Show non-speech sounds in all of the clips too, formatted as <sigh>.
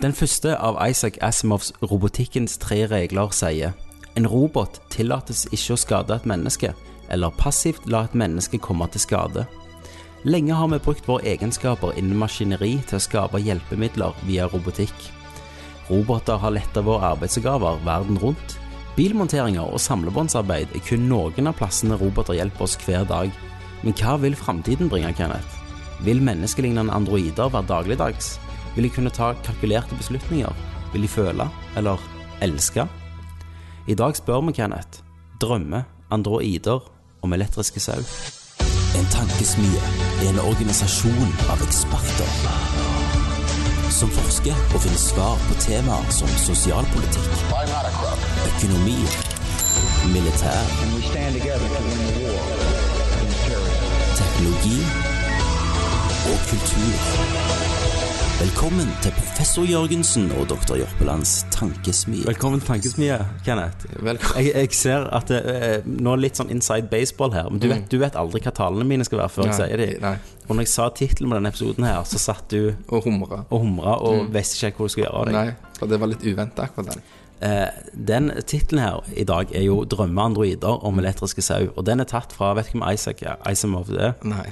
Den første av Isaac Asimovs robotikkens tre regler sier en robot tillates ikke å skade et menneske, eller passivt la et menneske komme til skade. Lenge har vi brukt våre egenskaper innen maskineri til å skape hjelpemidler via robotikk. Roboter har letta våre arbeidsoppgaver verden rundt. Bilmonteringer og samlebåndsarbeid er kun noen av plassene roboter hjelper oss hver dag. Men hva vil framtiden bringe, Kenneth? Vil menneskelignende androider være dagligdags? Vil de kunne ta kalkulerte beslutninger? Vil de føle, eller elske? I dag spør vi Kenneth. Drømmer androider om elektriske sau? En tankesmie er en organisasjon av eksperter som forsker og finner svar på temaer som sosialpolitikk, økonomi, militær, teknologi og kultur. Velkommen til professor Jørgensen og doktor Jørpelands tankesmie. Velkommen til Tankesmie, Kenneth. Velkommen. Jeg, jeg ser at det er nå litt sånn inside baseball her, men du vet, du vet aldri hva talene mine skal være før jeg sier de. Og når jeg sa tittelen på denne episoden her, så satt du Og humra. og humra og visste ikke hvor du skulle gjøre av deg. Nei, for det var litt uventa, akkurat den. Eh, den tittelen her i dag er jo 'Drømmeandroider om elektriske sau'. Og den er tatt fra Vet du hvem Isaac er? Isamov det? Nei.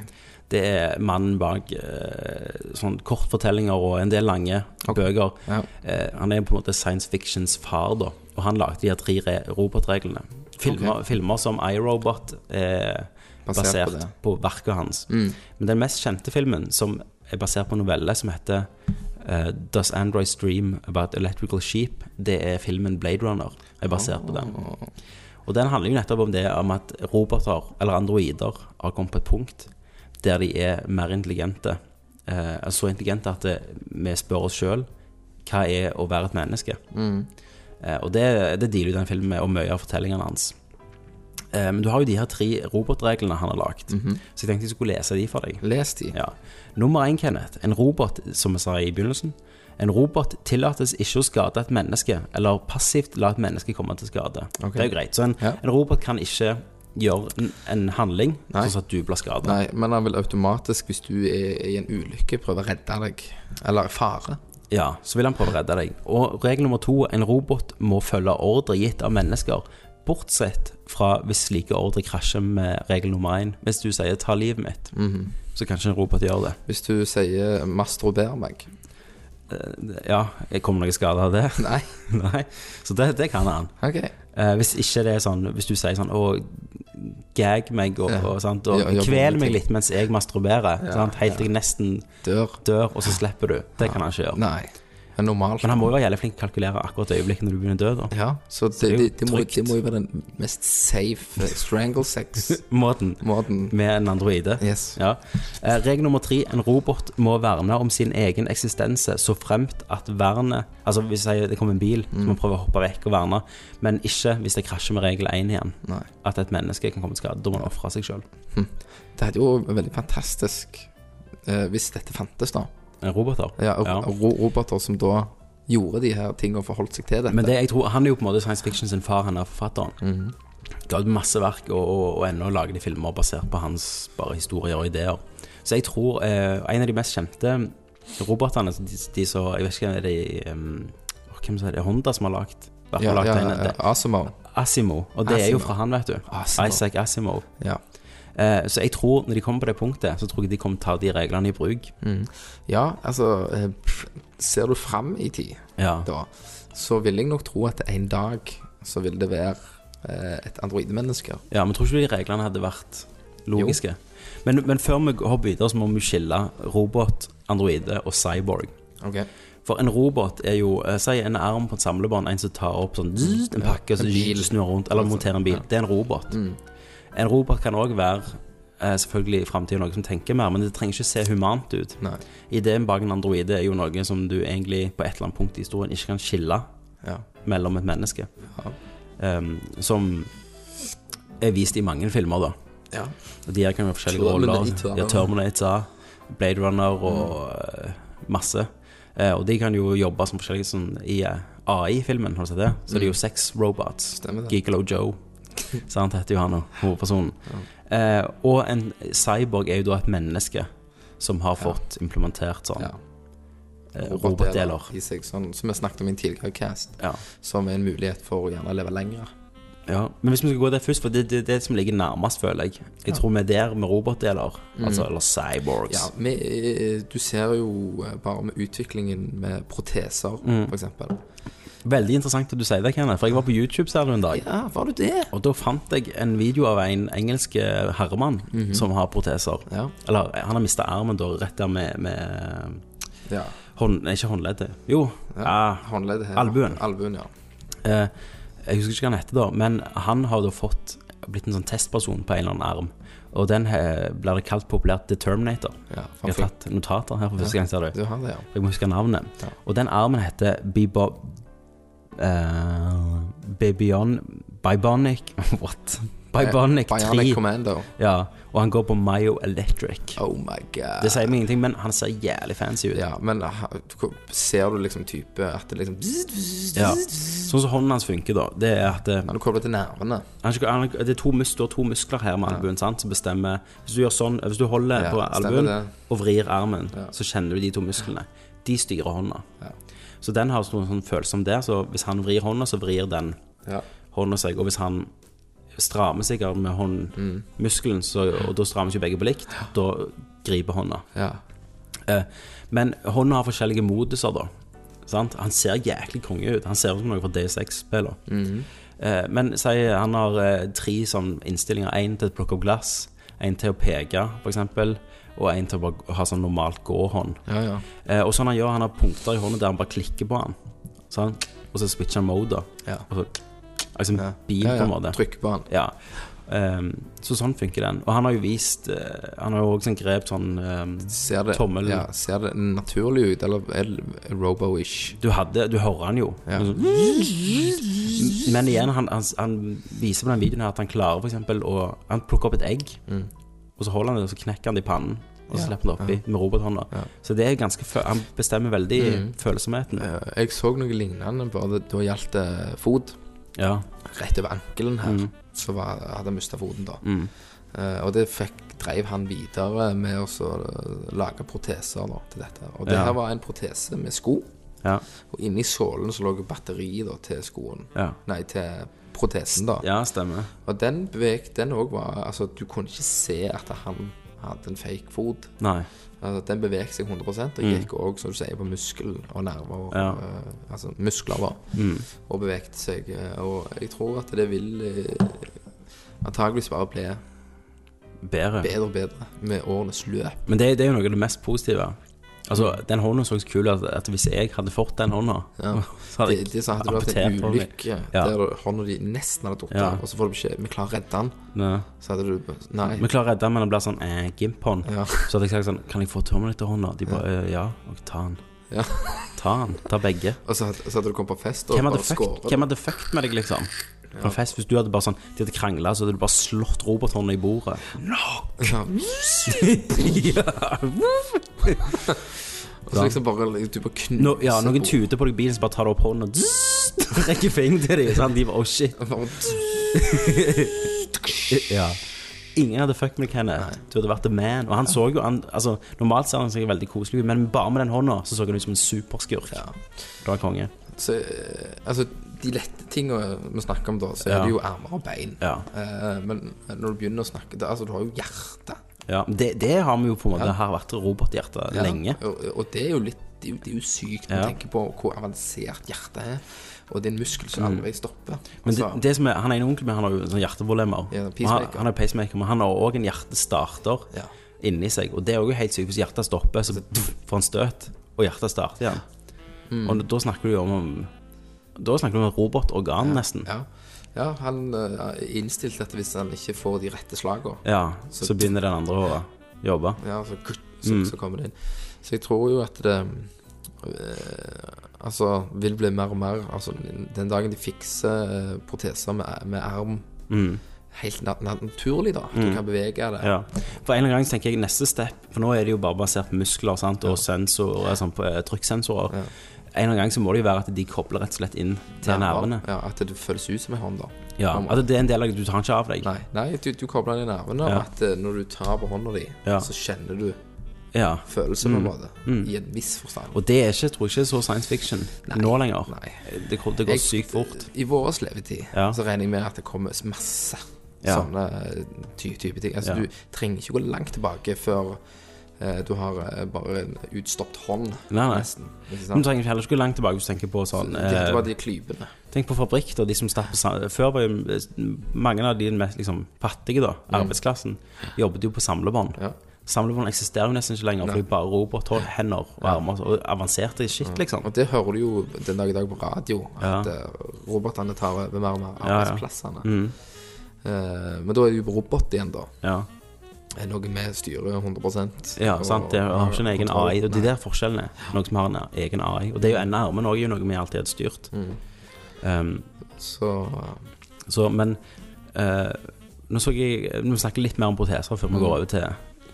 Det er mannen bak eh, sånn kortfortellinger og en del lange bøker. Ja. Eh, han er på en måte science fictions far, da. Og han lagde de tre robotreglene. Filmer, filmer som iRobot er Basert basert, på på, verket hans. Men den mest kjente filmen, som er basert på en novelle som heter uh, Does Androids Dream About Electrical Sheep, det er filmen Blade Runner. Er basert på den. Og den handler jo nettopp om det om at roboter, eller androider, har kommet på et punkt der de er mer intelligente. Eh, så intelligente at det, vi spør oss sjøl hva er å være et menneske. Eh, og det, det dealer jo den filmen med, og mye av fortellingene hans. Eh, men du har jo de her tre robotreglene han har lagd, så jeg tenkte jeg skulle lese de for deg. Les de. Ja. Nummer én, Kenneth. En robot, som jeg sa i begynnelsen. En robot tillates ikke å skade et menneske, eller passivt la et menneske komme til skade. Okay. Det er jo greit. Så en, Ja. en robot kan ikke gjøre en, en handling Nei. sånn at du blir skada. Nei, men han vil automatisk, hvis du er i en ulykke, prøve å redde deg. Eller fare. Ja, så vil han prøve å redde deg. Og regel nummer to, en robot må følge ordre gitt av mennesker, bortsett fra hvis slike ordre krasjer med regel nummer én. Hvis du sier 'ta livet mitt', Mhm. så kan ikke en robot gjøre det. Hvis du sier 'mastrober meg' Ja, jeg kommer noe skade av det? Nei. <laughs> Nei. Så det, det kan han. Ok. Eh, hvis ikke det er sånn Hvis du sier sånn Å, gag meg og, Ja. og, sant, og Ja, ja, kvel meg litt mens jeg masturberer, sant, helt til jeg nesten Dør. dør, og så slipper du. Det kan han ikke gjøre. Nei. Det er normalt. Men han må jo være jævlig flink til å kalkulere akkurat øyeblikket når du begynner å dø, da. Ja, så det, det det, det, må, det må jo være den mest safe eh, strangle sex-måten. <laughs> Måten. Med en androide. Yes. Ja. Eh, regel nummer tre. En robot må verne om sin egen eksistens så fremt at vernet Altså hvis jeg, det kommer en bil, så må man prøve å hoppe vekk og verne, men ikke hvis det krasjer med regel én igjen. Nei. At et menneske kan komme til skade. Da må man ofre seg sjøl. Det er jo veldig fantastisk eh, hvis dette fantes, da. Roboter. Ja, Ja. ro roboter som da gjorde de her tingene og forholdt seg til dette. Men det, jeg tror, han er jo på en måte science fiction sin far, han er forfatteren. Ga ut masse verk, og, og, og ennå lager de filmer basert på hans bare historier og ideer. Så jeg tror eh, en av de mest kjente robotene, de, de så Jeg vet ikke hvem det er um, Hvem er det? Honda som har lagd ja, ja, ja, Asimo. Asimo. Og det er jo fra han, vet du. Asimo. Isaac Asimov. Ja. Eh, så jeg tror når de kommer på det punktet, så tror jeg de kommer til å ta de reglene i bruk. ja, altså eh, Ser du fram i tid, Ja. da, så vil jeg nok tro at en dag så vil det være eh, et androidemenneske. Ja, men tror ikke du de reglene hadde vært logiske? Men, men før vi hopper videre, så må vi skille robot, androide og cyborg. Okay. For en robot er jo Si en arm på et samlebånd, en som tar opp sånn en pakke, så snur rundt, eller Altså, monterer en bil. Mm. Det er en robot. En robot kan òg være eh, selvfølgelig i framtida noe som tenker mer, men det trenger ikke se humant ut. Nei. Ideen bak en androide er jo noe som du egentlig på et eller annet punkt i historien ikke kan skille Ja. mellom et menneske. Um, som er vist i mange filmer, da. ja. Og de her kan jo ha forskjellige roller. Ja, Terminator, Blade Runner og mm. masse. Eh, og de kan jo jobbe som forskjellige sånn i eh, AI-filmen, har du sett det? Så det er jo sex robots. Stemmer. Gigolo Joe. Sant heter jo han hovedpersonen. Eh, og en cyborg er jo da et menneske som har fått implementert sånn eh, robotdeler. i seg, sånn, som vi snakket om i en tidligere cast, som er en mulighet for å gjerne leve lenger. ja. Men hvis vi skal gå der først, for det er det, det som ligger nærmest, føler jeg. Jeg tror vi er der med robotdeler. Altså, eller cyborgs. Ja, vi, eh, du ser jo eh, bare med utviklingen med proteser, for eksempel. Veldig interessant at du sier det, Kenneth, for jeg var på YouTube ser du en dag. Ja, var du det? Og da fant jeg en video av en engelsk eh, herremann som har proteser. Ja. Eller han har mista armen da, rett der med, med Ja. hånd... Ikke håndleddet. Jo. Ja. Håndleddet her. Albuen. Albuen, ja. Eh, jeg husker ikke hva han heter da, men han har da fått blitt en sånn testperson på en eller annen arm. Og den eh, blir det kalt populært The Terminator. ja Jeg har tatt notater her for første gang, ser du. Du har det, ja. Jeg må huske navnet. Ja. Og den armen heter Bibo... Uh, Bibion... Bibonic <laughs> What? Bibonic 3. Bionic Commando. Ja, og han går på Mayo Electric. Oh my god. Det sier meg ingenting, men han ser jævlig fancy ut. Ja, men ser du liksom type at det liksom Ja. Sånn som hånden hans funker, da, det er at Han er du kobler til nervene han, det er to, mus, du har to muskler her med albuen sant, som bestemmer Hvis du gjør sånn, hvis du holder Ja, på albuen og vrir armen, Ja. så kjenner du de to musklene. De styrer hånda. Ja. Så den har noen sånn følelse om det, så hvis han vrir hånda, så vrir den Ja. hånda seg. Og hvis han strammer sikkert med håndmuskelen, mm. og da strammes jo begge på likt, da griper hånda. ja. Eh, men hånda har forskjellige moduser, da. Sant? Han ser jæklig konge ut. Han ser ut som noe fra DSX-spiller. eh, men si han har eh, tre sånn innstillinger. Én til å plukke opp glass, én til å peke, f.eks., og en til å bare ha sånn normalt gåhånd. Ja, ja. Eh, og sånn han gjør, han har punkter i hånda der han bare klikker på han. Sånn. Og så switcher han mode. Ja. Og så, altså ja. bil, på en måte. Trykk på han. Ja. Um, så sånn funker den. Og han har jo vist uh, Han har jo også sånn grep sånn um, Ser det, Tommel. ja, ser det naturlig ut, eller er det robo-ish? Du hadde Du hører han jo. Ja. Men igjen, han, han, han viser på den videoen her at han klarer eksempel å Han plukker opp et egg, og så holder han det, og så knekker han det i pannen. Og så. Slipper han det oppi med robothånda. Ja. Så det er ganske Han bestemmer veldig Mm. følsomheten. Jeg så noe lignende, bare da gjaldt det fot. Ja. Rett over ankelen her, Mm. så var, hadde han mista foten da. Mm. Uh, og det fikk, drev han videre med å eh, lage proteser da, til dette. Og det Ja. her var en protese med sko, Ja. og inni sålen så lå batteriet da, til skoen. Ja. Nei, til protesen, da. ja, stemmer. Og den beveg, den òg var Altså, du kunne ikke se at han hadde en fake fot. Nei. Altså, den beveget seg 100 og gikk òg, som du sier, på muskel og nerver. Og, Ja. uh, altså muskler, da. Og beveget seg. eh, Og jeg tror at det vil uh, antageligvis bare bli Bedre. bedre og bedre med årenes løp. Men det, det er jo noe av det mest positive. Altså, Den hånda så kul ut at, at hvis jeg hadde fått den hånda, Ja. <laughs> så hadde jeg Det, det så hadde vært en ulykke Ja. der hånda di nesten hadde falt Ja. og så får du beskjed Vi klarer å redde den. Ne. Så hadde du Nei. Vi klarer å redde den, men det blir sånn eh, gimp-hånd. Ja. Så hadde jeg sagt sånn Kan jeg få Terminator-hånda? De bare eh, ja. Og ta den. Ja. Ta den. Ta begge. Og så så hadde du kommet på fest og Hvem hadde bare skåret. hvem hadde fucked med deg, liksom? På en fest, Hvis du hadde bare sånn De hadde krangla, så hadde du bare slått robothånda i bordet. Ja. <laughs> Og så liksom bare Du bare knuser Nå, ja, noen tuter på deg i bilen, så bare tar du opp hånda og <laughs> rekker fingeren til dem. Sånn, de bare Oh, shit. <laughs> Ja. Ingen hadde fucked med Kenneth. Du hadde vært the man. Og han så jo han, altså, Normalt ser han seg veldig koselig ut, men bare med den hånda så så han ut som en superskurk. Ja. Da er konge. Så eh, altså, de lette tingene vi snakker om da, så er det jo armer og bein. Eh, men når du begynner å snakke det, Altså, du har jo hjerte. ja. Det, det har vi jo på en måte har vært robothjerte Ja. lenge. Og, og det er jo litt Det er jo, det er jo sykt når du tenker på hvor avansert hjertet er. Og det er en muskel som aldri stopper. Mm. Men det, Altså, det som er, han ene onkelen min han har jo sånn hjerteproblemer. Ja, han, han er pacemaker, men han har òg en hjertestarter Ja. inni seg. Og det er jo helt sykt. Hvis hjertet stopper, så får han støt, og hjertet starter igjen. Mm. Og da snakker du jo om Da snakker du om et robotorgan, nesten. ja. ja, han eh, er innstilt at hvis han ikke får de rette slagene, Ja, så begynner den andre å jobbe. ja, så, så, Mm. så kommer det inn. Så jeg tror jo at det eh, Altså vil bli mer og mer Altså Den dagen de fikser eh, proteser med, med arm helt naturlig, da. Du kan bevege det. Mm. Ja. For en eller annen gang tenker jeg neste step For nå er det jo bare basert på muskler sant? og sensorer, sånn på eh, trykksensorer. Ja. En eller annen gang så må det jo være at de kobler rett og slett inn til nervene. Ja, At det føles ut som en hånd, da. Ja, At det er en del av det du tar den ikke av deg. Nei, nei du, du kobler den i nervene, Ja. og at eh, når du tar på hånda di, Ja. så kjenner du Ja. følelse, på en måte. I en viss forstand. Og det er ikke, tror jeg ikke så science fiction nå lenger. Nei. Det, det går Jeg- sykt fort. I vår levetid Ja. så regner jeg med at det kommer masse Ja. sånne ty type ting. Altså, Ja. Du trenger ikke gå langt tilbake før eh, du har eh, bare en utstoppet hånd, Nei, nei. nesten. Men du trenger ikke heller gå langt tilbake hvis du tenker på sånn så det eh, var de klypene. Tenk på fabrikk, da. De som slapp Før var jo eh, mange av de mest liksom, fattige, da, arbeidsklassen, jobbet jo på samlebånd. Ja. Samlebånd eksisterer jo nesten ikke lenger, fordi bare robothender og armer og avanserte shit, liksom. Og det hører du jo den dag i dag på radio, at ja. robotene tar over mer og mer Ja, ja. arbeidsplassene. Mm. Eh, men da er det jo på robot igjen, da. Ja. Er noe vi styrer 100 Ja, sant. Det har ikke en egen. AI. Og de der forskjellene er noe som har en egen AI. Og det er jo enda er jo noe vi alltid har styrt. Mm. Um, Så så, men uh, nå så jeg Nå snakker litt mer om proteser før vi Mm. går over til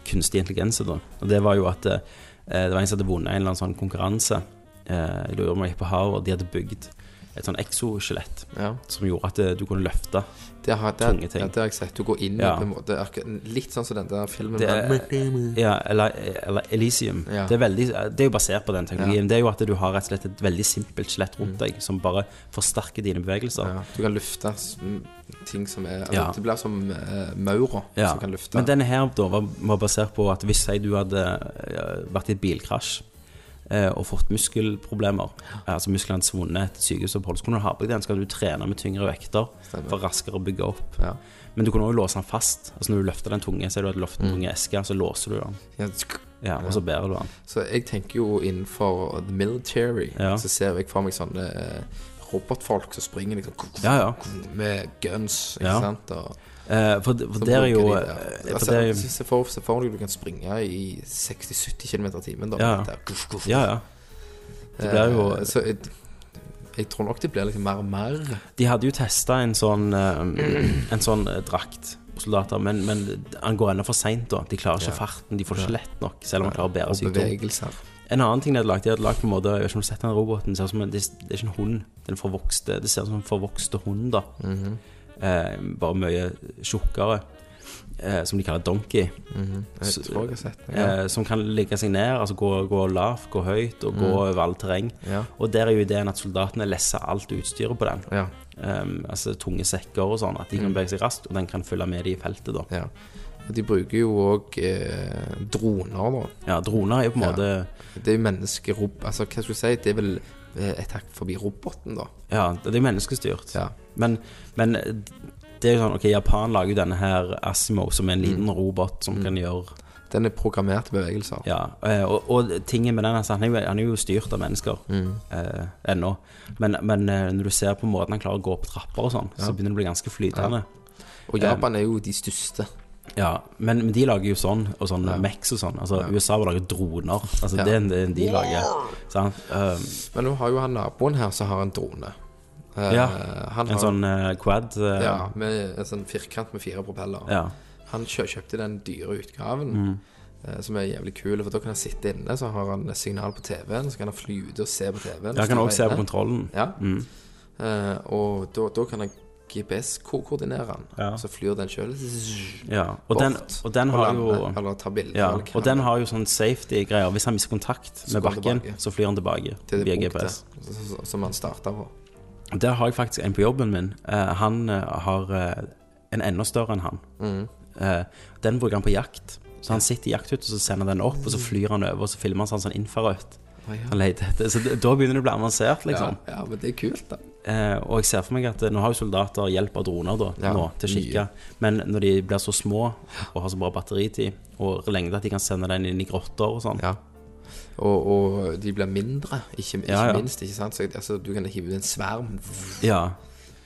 kunstig intelligens. Da. Og det var jo at uh, det var en som hadde vunnet en eller annen sånn konkurranse. Uh, jeg lurer om jeg gikk på Harvard. De hadde bygd et sånn exoskjelett ja. som gjorde at eh, du kunne løfte. Det har, det, Tunge ting. Ja, det har jeg sett. Du går inn Ja. på en måte Litt sånn som den der filmen Det Ja, eller, eller Elysium. Ja. Det, er veldig, det er jo basert på den teknologien. Det er jo at du har og slett et veldig simpelt skjelett rundt deg som bare forsterker dine bevegelser. Mm. Du kan løfte ting som er altså. Det blir som uh, maurer Ja. som kan løfte. Men denne her da var, var basert på at hvis jeg, du hadde eh, vært i et bilkrasj eh, og fått muskelproblemer, altså musklene svunnet etter sykehusopphold, så kunne du ha på deg den, så kan du trene med tyngre vekter Stemmer. for raskere å bygge opp. ja. Men du kunne også låse den fast. Altså Når du løfter den tunge, så er du har løftet Mm. den tunge eske, så låser du den. Ja, Og så bærer du den. Så jeg tenker jo innenfor the military Ja. Så ser jeg for meg sånne eh, robotfolk som springer liksom Ja, ja. med guns, ikke sant? Og, Eh, for, for der er jo de eh, det. for altså, det er Se for deg du kan springe i 60-70 km i timen. Ja. Ja, ja. Det blir jo Eh, Så jeg, jeg tror nok det blir liksom mer og mer. De hadde jo testa en sånn eh, En sånn eh, drakt på soldater, men, men han går ennå for seint, da. De klarer ikke Ja. farten. De får det ikke lett nok, selv om han klarer å bære bevegelser. En annen ting de hadde lagt, de hadde lagt på en måte Jeg vet ikke om du har sett den roboten, det en, det, er ikke en hund. Det er en forvokste, det ser ut som en forvokste hund, da. Mhm. eh, bare mye tjukkere. Eh, som de kaller donkey. Mhm. Jeg tror jeg har sett det. Ja. Eh, som kan ligge seg ned, altså gå, gå lavt, gå høyt og gå over all terreng. Ja. Og der er jo ideen at soldatene lesser alt utstyret på den. Ja. Um, altså tunge sekker og sånn, at de kan bevege seg raskt, og den kan følge med de i feltet, da. ja. De bruker jo òg eh, droner, da. Ja, droner er jo på en Ja. måte Det er jo menneskerob... Altså, hva skal du si? Det er vel eh, et hakk forbi roboten, da. Ja, det er menneskestyrt. Ja. Men, men det er jo sånn Ok, Japan lager jo denne her Asimo, som er en liten robot som kan gjøre Den er programmert bevegelser. Ja, eh, og, og tingen med den altså, han, er han er jo styrt av mennesker eh, ennå. Men, men eh, når du ser på måten han klarer å gå opp trapper og sånn, så begynner det å bli ganske flytende. Og Japan er jo de største. Ja, men, de lager jo sånn, og sånn Mex og sånn. Altså, USA vil lage droner. Altså, det er en- det de lager. Sant? Um, Men nå har jo han naboen her som har en drone. Uh, Ja, han en har, sånn uh, quad Uh, Ja, med en sånn firkant med fire propeller. ja. Han kjø kjøpte den dyre utgaven, Mm. eh, som er jævlig kul. For da kan han sitte inne, så har han signal på TV-en, så kan han fly ute og se på TV-en. han kan òg se på kontrollen. Ja. Mm. Eh, og da, da kan han GPS-koordinere han. Ja. Så flyr den sjøl Ja, og den, og den har jo Eller ta bilder. ja, og den har jo sånn safety-greier. Hvis han mister kontakt med bakken, så flyr han tilbake til det via GPS. som han starta på. Der har jeg faktisk en på jobben min. Uh, han uh, har uh, en enda større enn han. Mm. Den bruker han på jakt. Så han sitter i jakthytta, så sender den opp, og så flyr han over, og så filmer han sånn, sånn infrarødt. Å, ja. Så da begynner det å bli avansert, liksom. Ja, ja, men det er kult, da. Eh, og jeg ser for meg at eh, nå har jo soldater hjelp av droner da, Ja, nå til å kikke. Men når de blir så små og har så bra batteritid, og lengde at de kan sende den inn i grotter og sånn Ja. Og, og de blir mindre, ikke, ikke Ja, minst. ikke sant? Så, altså, du kan hive ut en sverm Ja,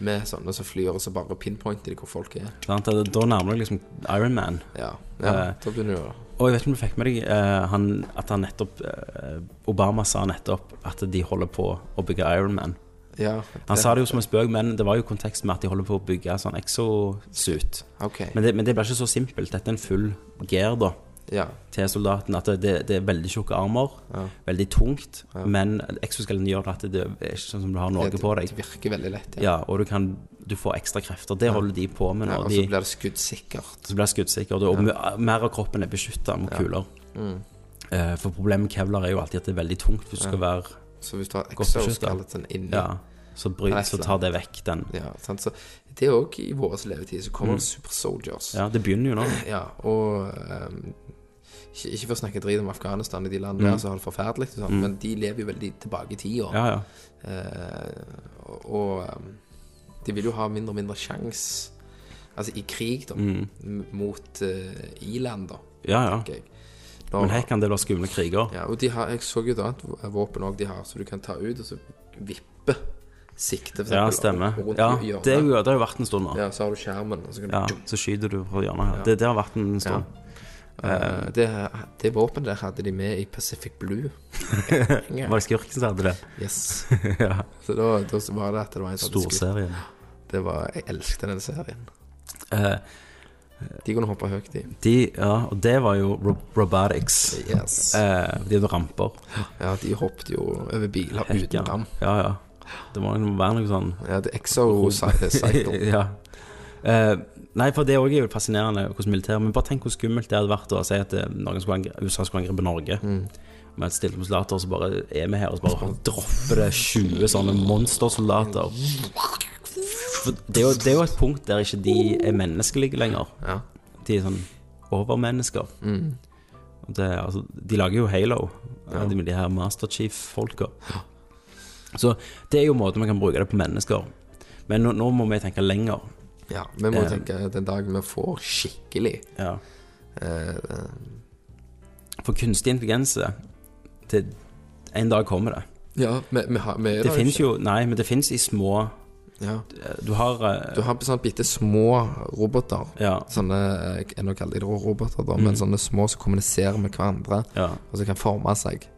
med sånne som flyr, og så bare pinpointer de hvor folk er. Da da nærmer du liksom Iron Man. Ja, Eh, da begynner du å Og jeg vet ikke om du fikk med deg eh, han, at han nettopp eh, Obama sa nettopp at de holder på å bygge Iron Man. Ja. Han sa det jo som en spøk, men det var jo kontekst med at de holder på å bygge sånn exosuit. Okay. Men det, men det blir ikke så simpelt. Dette er en full gear, da. ja. til soldaten at det, det er veldig tjukke armer, veldig tungt, men exoskeleton gjør at det er ikke sånn som du har noe det, på deg. Det virker veldig lett, ja. Ja, og du kan du får ekstra krefter. Det holder de på med nå. Ja, og så blir det skuddsikkert. så blir det skuddsikkert, og me- mer av kroppen er beskytta mot kuler. Mm. Eh, For problemet med kevlar er jo alltid at det er veldig tungt hvis du skal være Så hvis du har exoskeleton inni Ja, så, bryt, så tar det vekk den Ja, sant? Så det er òg i vår levetid. Så kommer det super soldiers. Mm. Ja, det begynner jo nå. <clears throat> Ja, og um, ikke, ikke for å snakke drit om Afghanistan i de landene der, så har det forferdelig, og mm. men de lever jo veldig tilbake i tida. Mm. Ja, ja. Uh, og ehm, de vil jo ha mindre og mindre sjans Altså i krig, da, Mm. mot uh, i-land, da. ja, ja. tenker jeg. Da, Men her kan det være skumle kriger. ja, og de har, jeg så jo et annet våpen òg de har, så du kan ta ut og så vippe sikte, for Ja, stemmer. Ja, det, det har jo vært en stund nå. Ja, så har du skjermen, og så kan du Ja, så skyter du fra hjørnet her. Det, det har vært en stund. Eh, det, det våpenet der hadde de med i Pacific Blue. <laughs> Var det skurken som hadde det? Yes. <laughs> ja. Så da, da var det at det var en skutt. Storserien. Det var, Jeg elsket den serien. Uh, De kunne hoppe høyt, de. de, ja, og det var jo ro robotics. Yes. Eh, de hadde ramper. Ja, de hoppet jo over biler uten ram. Ja, ja. Det må jo være noe sånn Ja, det er Exo-cycle. <laughs> ja. Eh, nei, for det er også jo fascinerende hvordan militæret Men bare tenk hvor skummelt det hadde vært å si at eh, skulle angre, USA skulle angripe Norge. Med et stilt soldater, så bare er vi her, og så bare dropper det 20 sånne monstersoldater. Det er, jo, det er jo et punkt der ikke de er menneskelige lenger. Ja. De er sånn overmennesker. Mm. det, altså, de lager jo Halo, de de her Master Chief-folka. Så det er jo måten man kan bruke det på mennesker. Men nå, nå må vi tenke lenger. ja, vi må Eh. tenke den dagen vi får skikkelig Ja. eh, For kunstig intelligens til En dag kommer det. Ja, vi, vi, har, vi er Det fins jo Nei, men det fins i små ja. Du har eh, Du har sånne bitte små roboter. Ja. Sånne, jeg nå kaller de det roboter, da, men sånne små som kommuniserer med hverandre, Ja. og som kan forme seg.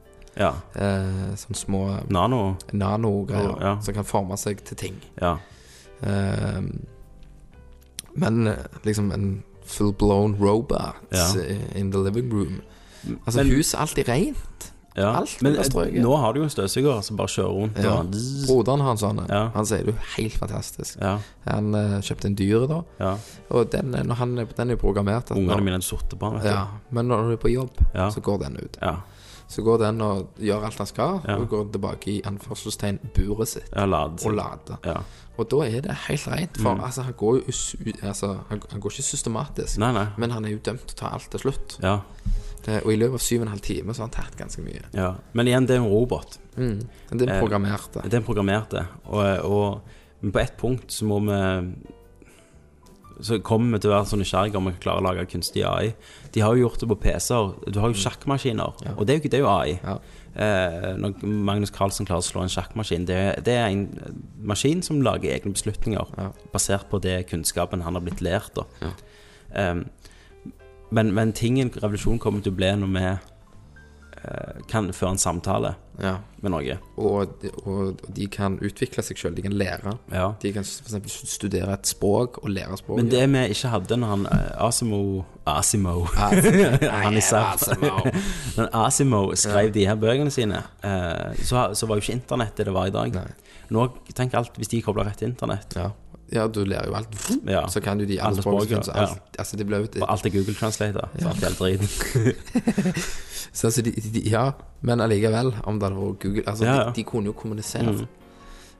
Ja. Eh, sånne små Nano. nanogreier Ja. som kan forme seg til ting. Ja. Eh, men eh, liksom en full-blown robot eh, in the living room. Altså, Men- huset er alltid rent. ja. Alt Men eh, nå har du jo en støvsuger som bare kjører rundt Ja. og. Broderen har en sånn. Ja. Han sier det jo helt fantastisk. Ja. Han uh, kjøpte en dyr da, ja. og den, når han, den er programmert Ungene mine sorte på den. Men når du er på jobb, Ja. så går den ut. Ja. Så går den og gjør alt han skal, Ja. og går tilbake i anførselstegn buret sitt Ja, lad. og lader. Ja. Og da er det helt rent, for altså, han går jo altså, han, han går ikke systematisk, Nei, nei. men han er jo dømt til å ta alt til slutt. Ja. Det, og i løpet av syv og en halv time så har han tatt ganske mye. ja. Men igjen, det er en robot. Mm. det er en programmerte. Eh, Det er programmerte. Og, og men på ett punkt så må vi Så kommer vi til å være så nysgjerrige om vi klare å lage kunstig AI. De har jo gjort det på PC-er. Du har jo sjakkmaskiner, og det er jo, ikke- det er jo AI. Ja. Eh, når Magnus Carlsen klarer å slå en sjakkmaskin, det, det er en maskin som lager egne beslutninger Ja. basert på det kunnskapen han har blitt lært. Eh, men, men tingen, revolusjonen kommer til å bli når vi kan føre en samtale Ja. med noe. Og, og de kan utvikle seg sjøl, de kan lære. Ja. De kan f.eks. studere et språk og lære språk. Men det vi ikke hadde når han eh, Asimo Asimo <laughs> Han i Asimo. <laughs> Når Asimo skrev de her bøkene sine, eh, så, så var jo ikke internett det det var i dag. Nei. Nå, tenk alt hvis de kobler rett til internett. ja. ja, du lærer jo alt. Ja. Så kan du de alle Alle språk. språk, ja. alt, altså, det alt er Google Translator. Så alt er driten. <laughs> Så altså, de, de, ja, men allikevel, om det hadde vært Google Altså, Ja, ja. De, de kunne jo kommunisere.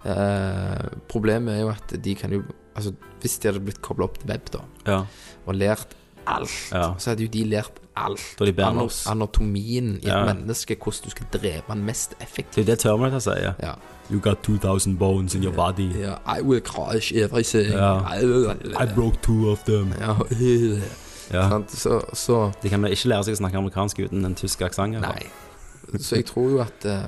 Eh, problemet er jo at de kan jo Altså, hvis de hadde blitt kobla opp til web, da, Ja. og lært alt, Ja. så hadde jo de lært alt. Da er de enn oss. Anatomien i et menneske, hvordan du skal drepe den mest Det effektivt. er jo det Terminator sier. Ja. You got 2000 bones in your body. I will crash everything. Ja. I, broke two of them. ja. <laughs> Ja. Så, så De kan ikke lære seg å snakke amerikansk uten en tysk aksent. Nei. Så jeg tror jo at uh,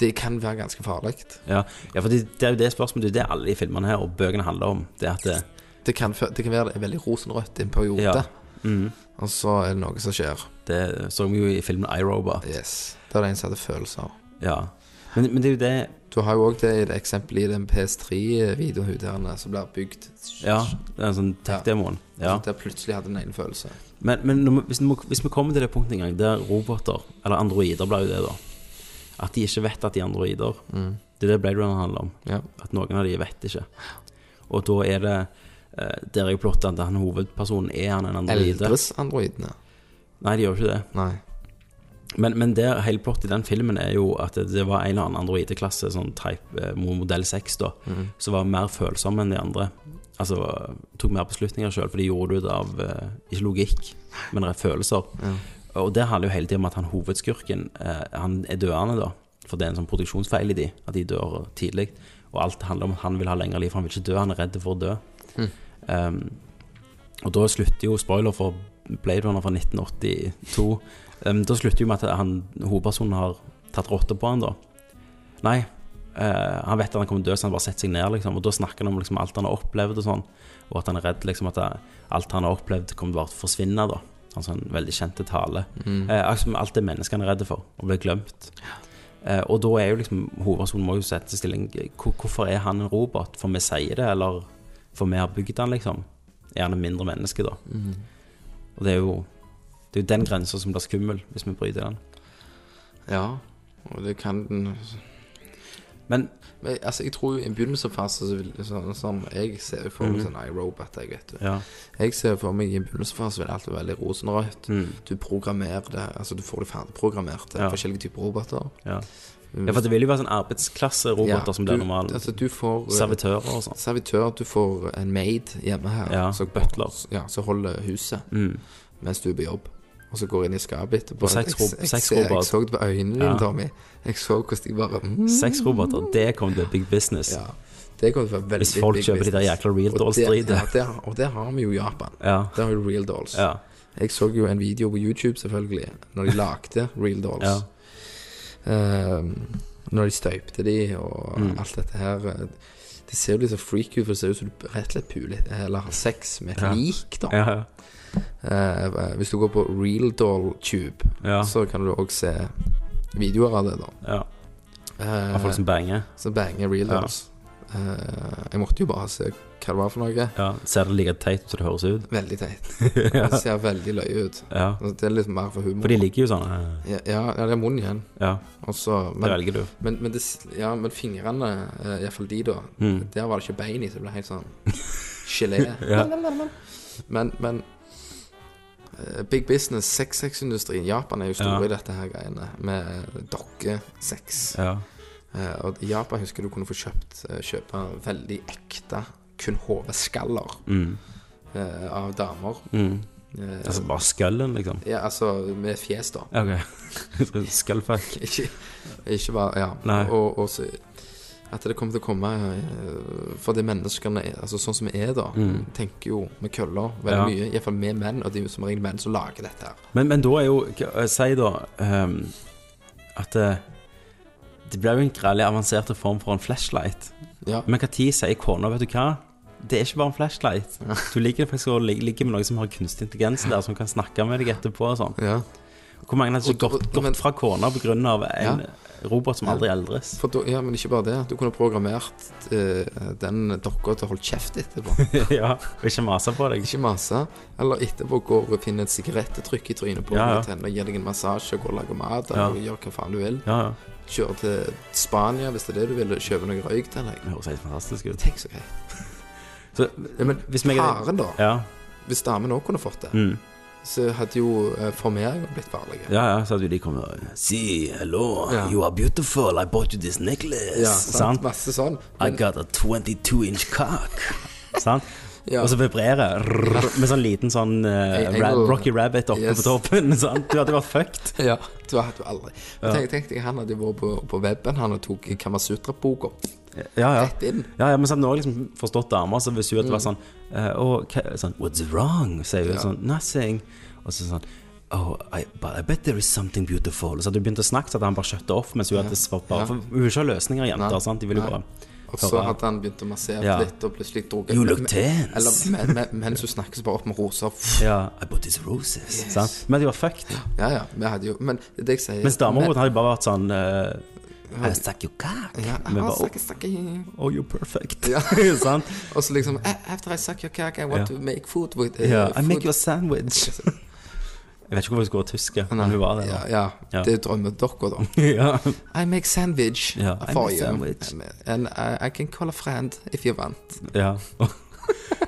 det kan være ganske farlig. Ja, ja for det, det er jo det spørsmålet Det er det alle de filmene her og bøkene handler om. Det at det, Det kan, det kan være veldig rosenrødt i en periode, Ja. Mm. og så er det noe som skjer. det så vi jo i filmen iRobot. Yes. Det er det en som hadde følelser. Ja. Men, men det er jo det Du har jo òg det det eksempelet i den PS3-videoen som blir bygd. Ja, det er en sånn tech-demoen. Ja. Altså, Der plutselig hadde den en følelse. Men, men når hvis, vi, hvis vi kommer til det punktet en gang der roboter, eller androider blir jo det, da At de ikke vet at de er androider. Det er det Blade Runner handler om. Ja. At noen av de vet ikke. Og da er det eh, Der er jo plottet at han hovedpersonen er han en androide. Eldres androidene. Nei, de gjør ikke det. Nei. Men, men det hele plottet i den filmen er jo at det, var en eller annen androideklasse, sånn type eh, modell 6, da, som var mer følsomme enn de andre. Altså tok mer beslutninger sjøl, for de gjorde det ut av eh, ikke logikk, men rett følelser. Og det handler jo hele tiden om at han hovedskurken eh, Han er døende, da. For det er en sånn produksjonsfeil i de, at de dør tidlig. Og alt handler om at han vil ha lengre liv, for han vil ikke dø, han er redd for å dø. Um, og da slutter jo spoiler for Blade Runner fra 1982 um, Da slutter jo med at han, hovedpersonen har tatt rotta på han da. Nei, uh, han vet at han kommer til å dø Så han bare setter seg ned liksom. Og da snakker han om liksom, alt han har opplevd og sånn. Og at han er redd liksom, at alt han har opplevd kommer til å forsvinne da. Han sånn veldig kjente tale. Mm. Uh, som Alt det menneskene er redde for Og blir glemt. Uh, Og da er jo liksom Hovedpersonen må jo sette seg stilling Hvorfor er han en robot? For vi sier det, eller For vi har bygd han liksom? Er han en mindre menneske da? Og det er jo Det er jo den grensen som blir skummel Hvis vi bryter den Ja, og det kan den Men Men altså, jeg tror jo i en begynnelsesfase så vil sånn, sånn, Jeg ser for meg sånn iRobot, jeg vet du. Ja, Jeg ser for meg i en begynnelsesfase vil alt være veldig rosenrødt. Du programmerer det, altså du får det ferdigprogrammert. Ja. Forskjellige typer roboter. ja Ja, for det vil jo være sånn arbeidsklasseroboter som blir normalen Altså, du får eh, Servitører og sånn servitør, du får en maid hjemme her. Ja, så, butler. Ja, som holder huset mens du er på jobb. Og så går inn i skapet etterpå. Og sex Jeg- jeg, jeg så det på øynene dine. Tommy. Jeg så hvordan de bare <laughs> mm, Sexroboter, det kommer til å bli big business Ja. Det kommer til veldig Hvis folk big kjøper de der jækla real dolls det- dritet. Ja, og det har vi jo i Japan. Ja, Der har vi real dolls. ja, Jeg så jo en video på YouTube, selvfølgelig, når de lagde real dolls. ja Um, når de støypte de og Mm. alt dette her Det ser jo litt så freak ut, for det ser ut som du rett og slett puler eller har sex med et lik, da. Ja, ja, Eh, hvis du går på Real Doll Tube, Ja. så kan du òg se videoer av det, da. ja. Eh, Av folk som banger som banger Real Ja. Dolls. Eh, jeg måtte jo bare se hva det var for noe. ja. Ser det like teit ut som det høres ut? Veldig teit. <laughs> Det ser veldig løye ut. Ja, Altså, Det er litt mer for humor. for de ligger jo sånn eh, ja, ja, ja, det er munnen igjen. Ja, Også, men, det velger du men, men, det, ja, men fingrene, uh, iallfall de, da, Mm. der var det ikke bein i, så det ble helt sånn gelé. <laughs> Ja. Men, men eh, Big business, sex-sex-industrien. Japan er jo store i dette her greiene med dokkesex. Ja, Eh, og i Japan husker du kunne få kjøpt eh, kjøpe veldig ekte kun hodeskaller mm. eh, av damer. Mm. Eh, Altså bare skallen, liksom ja, altså med fjes, da. Ok <laughs> Skullfuck Ikke, ikke bare Ja. Nei. Og, og så at det kommer til å komme For fordi menneskene, altså sånn som vi er da, tenker jo med køller veldig Mm. Ja. mye. Iallfall vi menn, og det er som regel menn som lager dette her. Men, men da er jo k- Si da um, at det, det blir jo en grellig avansert form for en flashlight. Ja. Men når sier kona, vet du hva? Det er ikke bare en flashlight. Du liker faktisk å ligge ligge med noen som har kunstig intelligens der, som kan snakke med deg etterpå og sånn. ja. Hvor mange hadde ikke Og- gått, men- fra kona av en robot som aldri eldres? Da, ja, men ikke bare det. Du kunne programmert uh, den dokka til å holde kjeft etterpå. <laughs> ja, og ikke mase på deg. Ikke mase. Eller etterpå går og finner et sigarettetrykk i trynet på Ja, ja. tenner, gir deg en massasje, går og lager mat, Ja. eller gjør hva faen du vil. Ja, ja. Kjøre til Spania hvis det er det du vil, kjøpe noe røyk til deg. Det høres helt fantastisk ut. Tenk så greit. Så, Ja, men hvis meg faren, da. Ja. Hvis damen òg kunne fått det, Mm. Så hadde jo eh, formeringen blitt farlig. Ja, ja, så hadde jo de kommet og See, hello, Ja. you are beautiful. I bought you this necklace. Ja, sant. sant? Masse sånn. I Men, got a 22 inch cock. <laughs> Sant? Ja. Og så vibrerer rrr, med sånn liten sånn eh, Jeg- jeg ra vil- Rocky Rabbit oppe Yes. på toppen. <laughs> Sant? Du hadde vært fucked. <laughs> ja, du hadde jo aldri Men Tenk, tenk deg, han hadde vært på, på weben, han og tok Kamasutra-boka Ja, ja. rett inn. Ja, ja, men så hadde vi også liksom forstått damer, så hvis hun hadde vært sånn eh, og sånn What's wrong? sier hun Ja. sånn Nothing. Og så sånn Oh, I, but I bet there is something beautiful. Så hadde hun begynt å snakke, så hadde han bare skjøtta off mens hun hadde svart bare Ja. For hun vil ikke ha løsninger, jenter. Nei. sant? De vil jo bare Og så hadde han begynt å massere Ja. litt, og plutselig drog You look tense. Eller men, men, mens hun snakket, så bare opp med roser. <laughs> Ja, I bought these roses. sant? Men de var fucked. Ja, ja, vi hadde jo Men det jeg sier Mens damer men- hadde bare vært sånn eh, I suck your cock. ja, ah, bare- snakke. Oh, you're perfect. Ja. <laughs> sant? <laughs> Og så liksom "Eh, After I suck your cock, I want Ja. to make food with uh, Ja, I food. make you a sandwich. <laughs> Jeg vet ikke hvorfor jeg skulle være tysker, men hun var det. ja, da. ja, Ja. det er drømmedokka, da. Ja. I make sandwich Ja, I for make you. sandwich. And I, I can call a friend if you want. ja.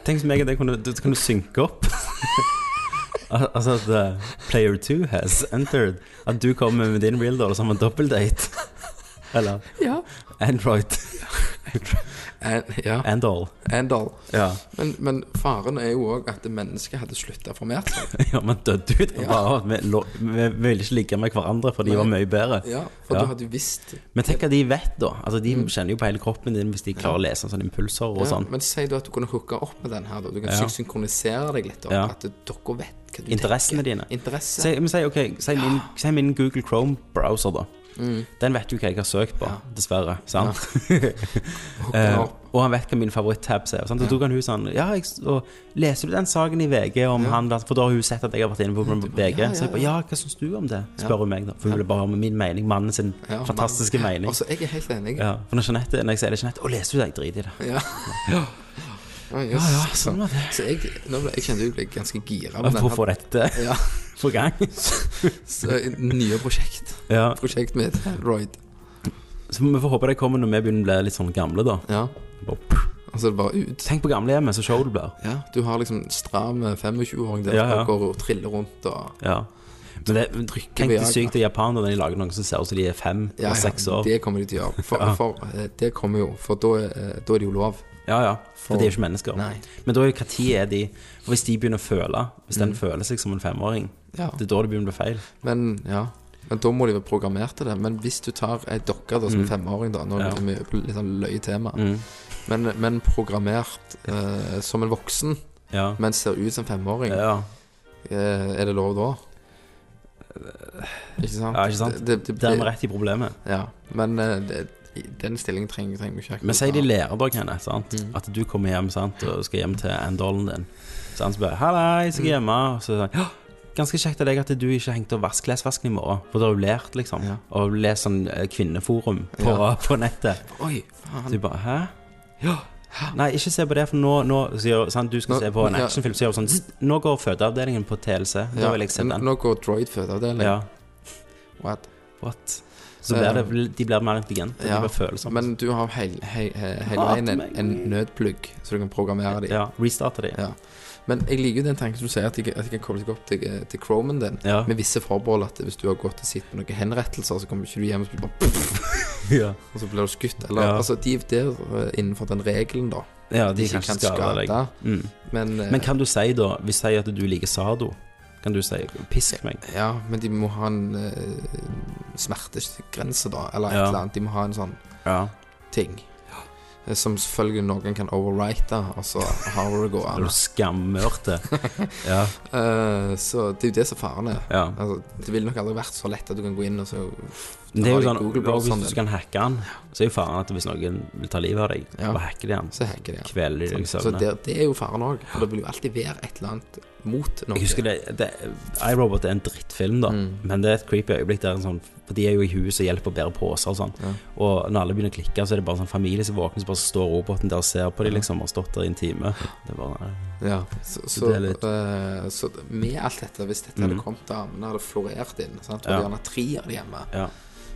Tenk så meg og deg kunne, du, kunne synke opp. Altså at uh, player two has entered. At du kommer med din real doll som en doppeldate. Eller Ja. Android. And, ja. Andol. Andal. Ja. Men, men faren er jo òg at mennesket hadde slutta å formere seg. <laughs> ja, man døde ut. Ja. Bare, vi, vi ville ikke ligge med hverandre, for de var mye bedre. Ja, for Ja. du hadde visst Men tenk hva de vet, da. Altså, De kjenner jo på hele kroppen din hvis de klarer å lese sånne impulser og Mm. sånn. Men si da at du kunne hooke opp med den her. Da. Du kan synkronisere deg litt. Da. At dere vet hva du Interessene tenker. dine. Interesse. Si, men si, okay, si, min, si min Google Chrome-browser, da. Den vet jo hva jeg har søkt på, dessverre. Sant? Ja. <laughs> Eh, og han vet hva min favoritt-tabs er. Sant? Og da kan hun sånn Ja, jeg, og leser du den saken i VG om han For da har hun sett at jeg har vært inne på VG. ja, Så jeg bare ja. Ja, hva syns du om det? spør hun meg, da. For hun vil bare ha min mening. Mannen sin Ja, fantastiske men- mening. Altså, jeg er helt enig. Ja, for når Jeanette, når jeg sier det, Jeanette Å, leser du det? Jeg driter i det. Ja. <laughs> ja. Ja, ja, sånn var det. Så jeg, nå ble, jeg kjente jeg ble ganske gira. For å <laughs> få dette Ja, på gang. så Nye prosjekt. Ja. Prosjekt med Android. Så vi får håpe det kommer når vi begynner å bli litt sånn gamle, da. Ja. Bare. Altså, bare ut. Tenk på gamlehjemmet, så show det blir. Ja, du har liksom stram 25-åring der Ja, ja. går og triller rundt og Ja. Men det, tenk det sykt at Japan når de lager noen som ser ut som de er fem Ja, og seks ja, det kommer de til å gjøre. For, Ja. for eh, det kommer jo For da, da er det jo lov. Ja, ja. For de er jo ikke mennesker. Nei. Men da er jo tid er de For hvis de begynner å føle, hvis den føler seg som en femåring, Mm. Ja. det er da det begynner å bli feil. Men ja Men da må de være programmert til det. Men hvis du tar ei dokke da, som en femåring, da Nå Mm. Ja. er det over litt sånn løye tema. Mm. Men, men programmert eh, som en voksen, Ja. men ser ut som femåring, ja. eh, er det lov da? Ikke sant? Ja, ikke sant? Det, det, Der er vi rett i problemet. Ja, men eh, det, den stillingen trenger, trenger vi ikke akkurat Men si de lærer da, henne, sant? Mm. At du kommer hjem sant? og skal hjem til endollen din. Så han spør 'Hallei, så er jeg Mm. hjemme.' Og så «Ja, Ganske kjekt av deg at du ikke hengte opp vasklesvasken i morgen. For du har jo lært, liksom. Ja. Og lest sånn eh, kvinneforum på, Ja. <laughs> på nettet. Oi, Så du bare 'hæ?' Ja. Nei, ikke se på det, for nå, nå sier, sant, Du skal Nå- se på en actionfilm, så gjør du sånn Nå går fødeavdelingen på TLC. Da vil jeg se den. Nå går Droid fødeavdeling. Ja, What? what? Så blir det, de blir mer intelligente. Ja, De blir følsomme. Men du har hele veien en, en nødplugg, så du kan programmere dem. ja, restarte dem. Ja. Men jeg liker jo den tanken som du sier, at de kan koble seg opp til, til Chromen din. Ja. Med visse forbehold at hvis du har gått og sett på noen henrettelser, så kommer ikke du hjem og så bare <laughs> Ja, Og så blir du skutt. Eller, Ja. altså, de er der eh, innenfor den regelen, da. ja de De kan ikke ikke skade deg. Mm. Men, eh, Men kan du si da, hvis jeg sier at du liker Sado, kan du si 'pisk meg'? Ja, men de må ha en uh, smertegrense, da. Eller et Ja. eller annet. De må ha en sånn Ja. ting. Eh, Som selvfølgelig noen kan overwrite, og så har det gå Er du skammørte? <laughs> ja. Eh, så det er jo det som faren er. ja. Altså, det ville nok aldri vært så lett at du kan gå inn og så Det er jo sånn, Google og Hvis du kan hacke den, så er jo faren at hvis noen vil ta livet av deg, Ja. så hacker de den. Så hacker de. Kveler de deg i Så det, det er jo faren òg. For det vil jo alltid være et eller annet mot noe. Jeg husker det, det iRobot er en drittfilm, da. Mm. Men det er et creepy øyeblikk der en sånn For de er jo i huset og hjelper å bære poser og sånn. Ja. Og når alle begynner å klikke, så er det bare sånn familie som våkner, så bare står roboten der og ser på dem, liksom, og har stått der i en time. Det er bare Ja, så, så, er litt- uh, så med alt dette, hvis dette hadde Mm. kommet damene hadde florert inn, sant? og Ja. gjerne tre av de hjemme, Ja.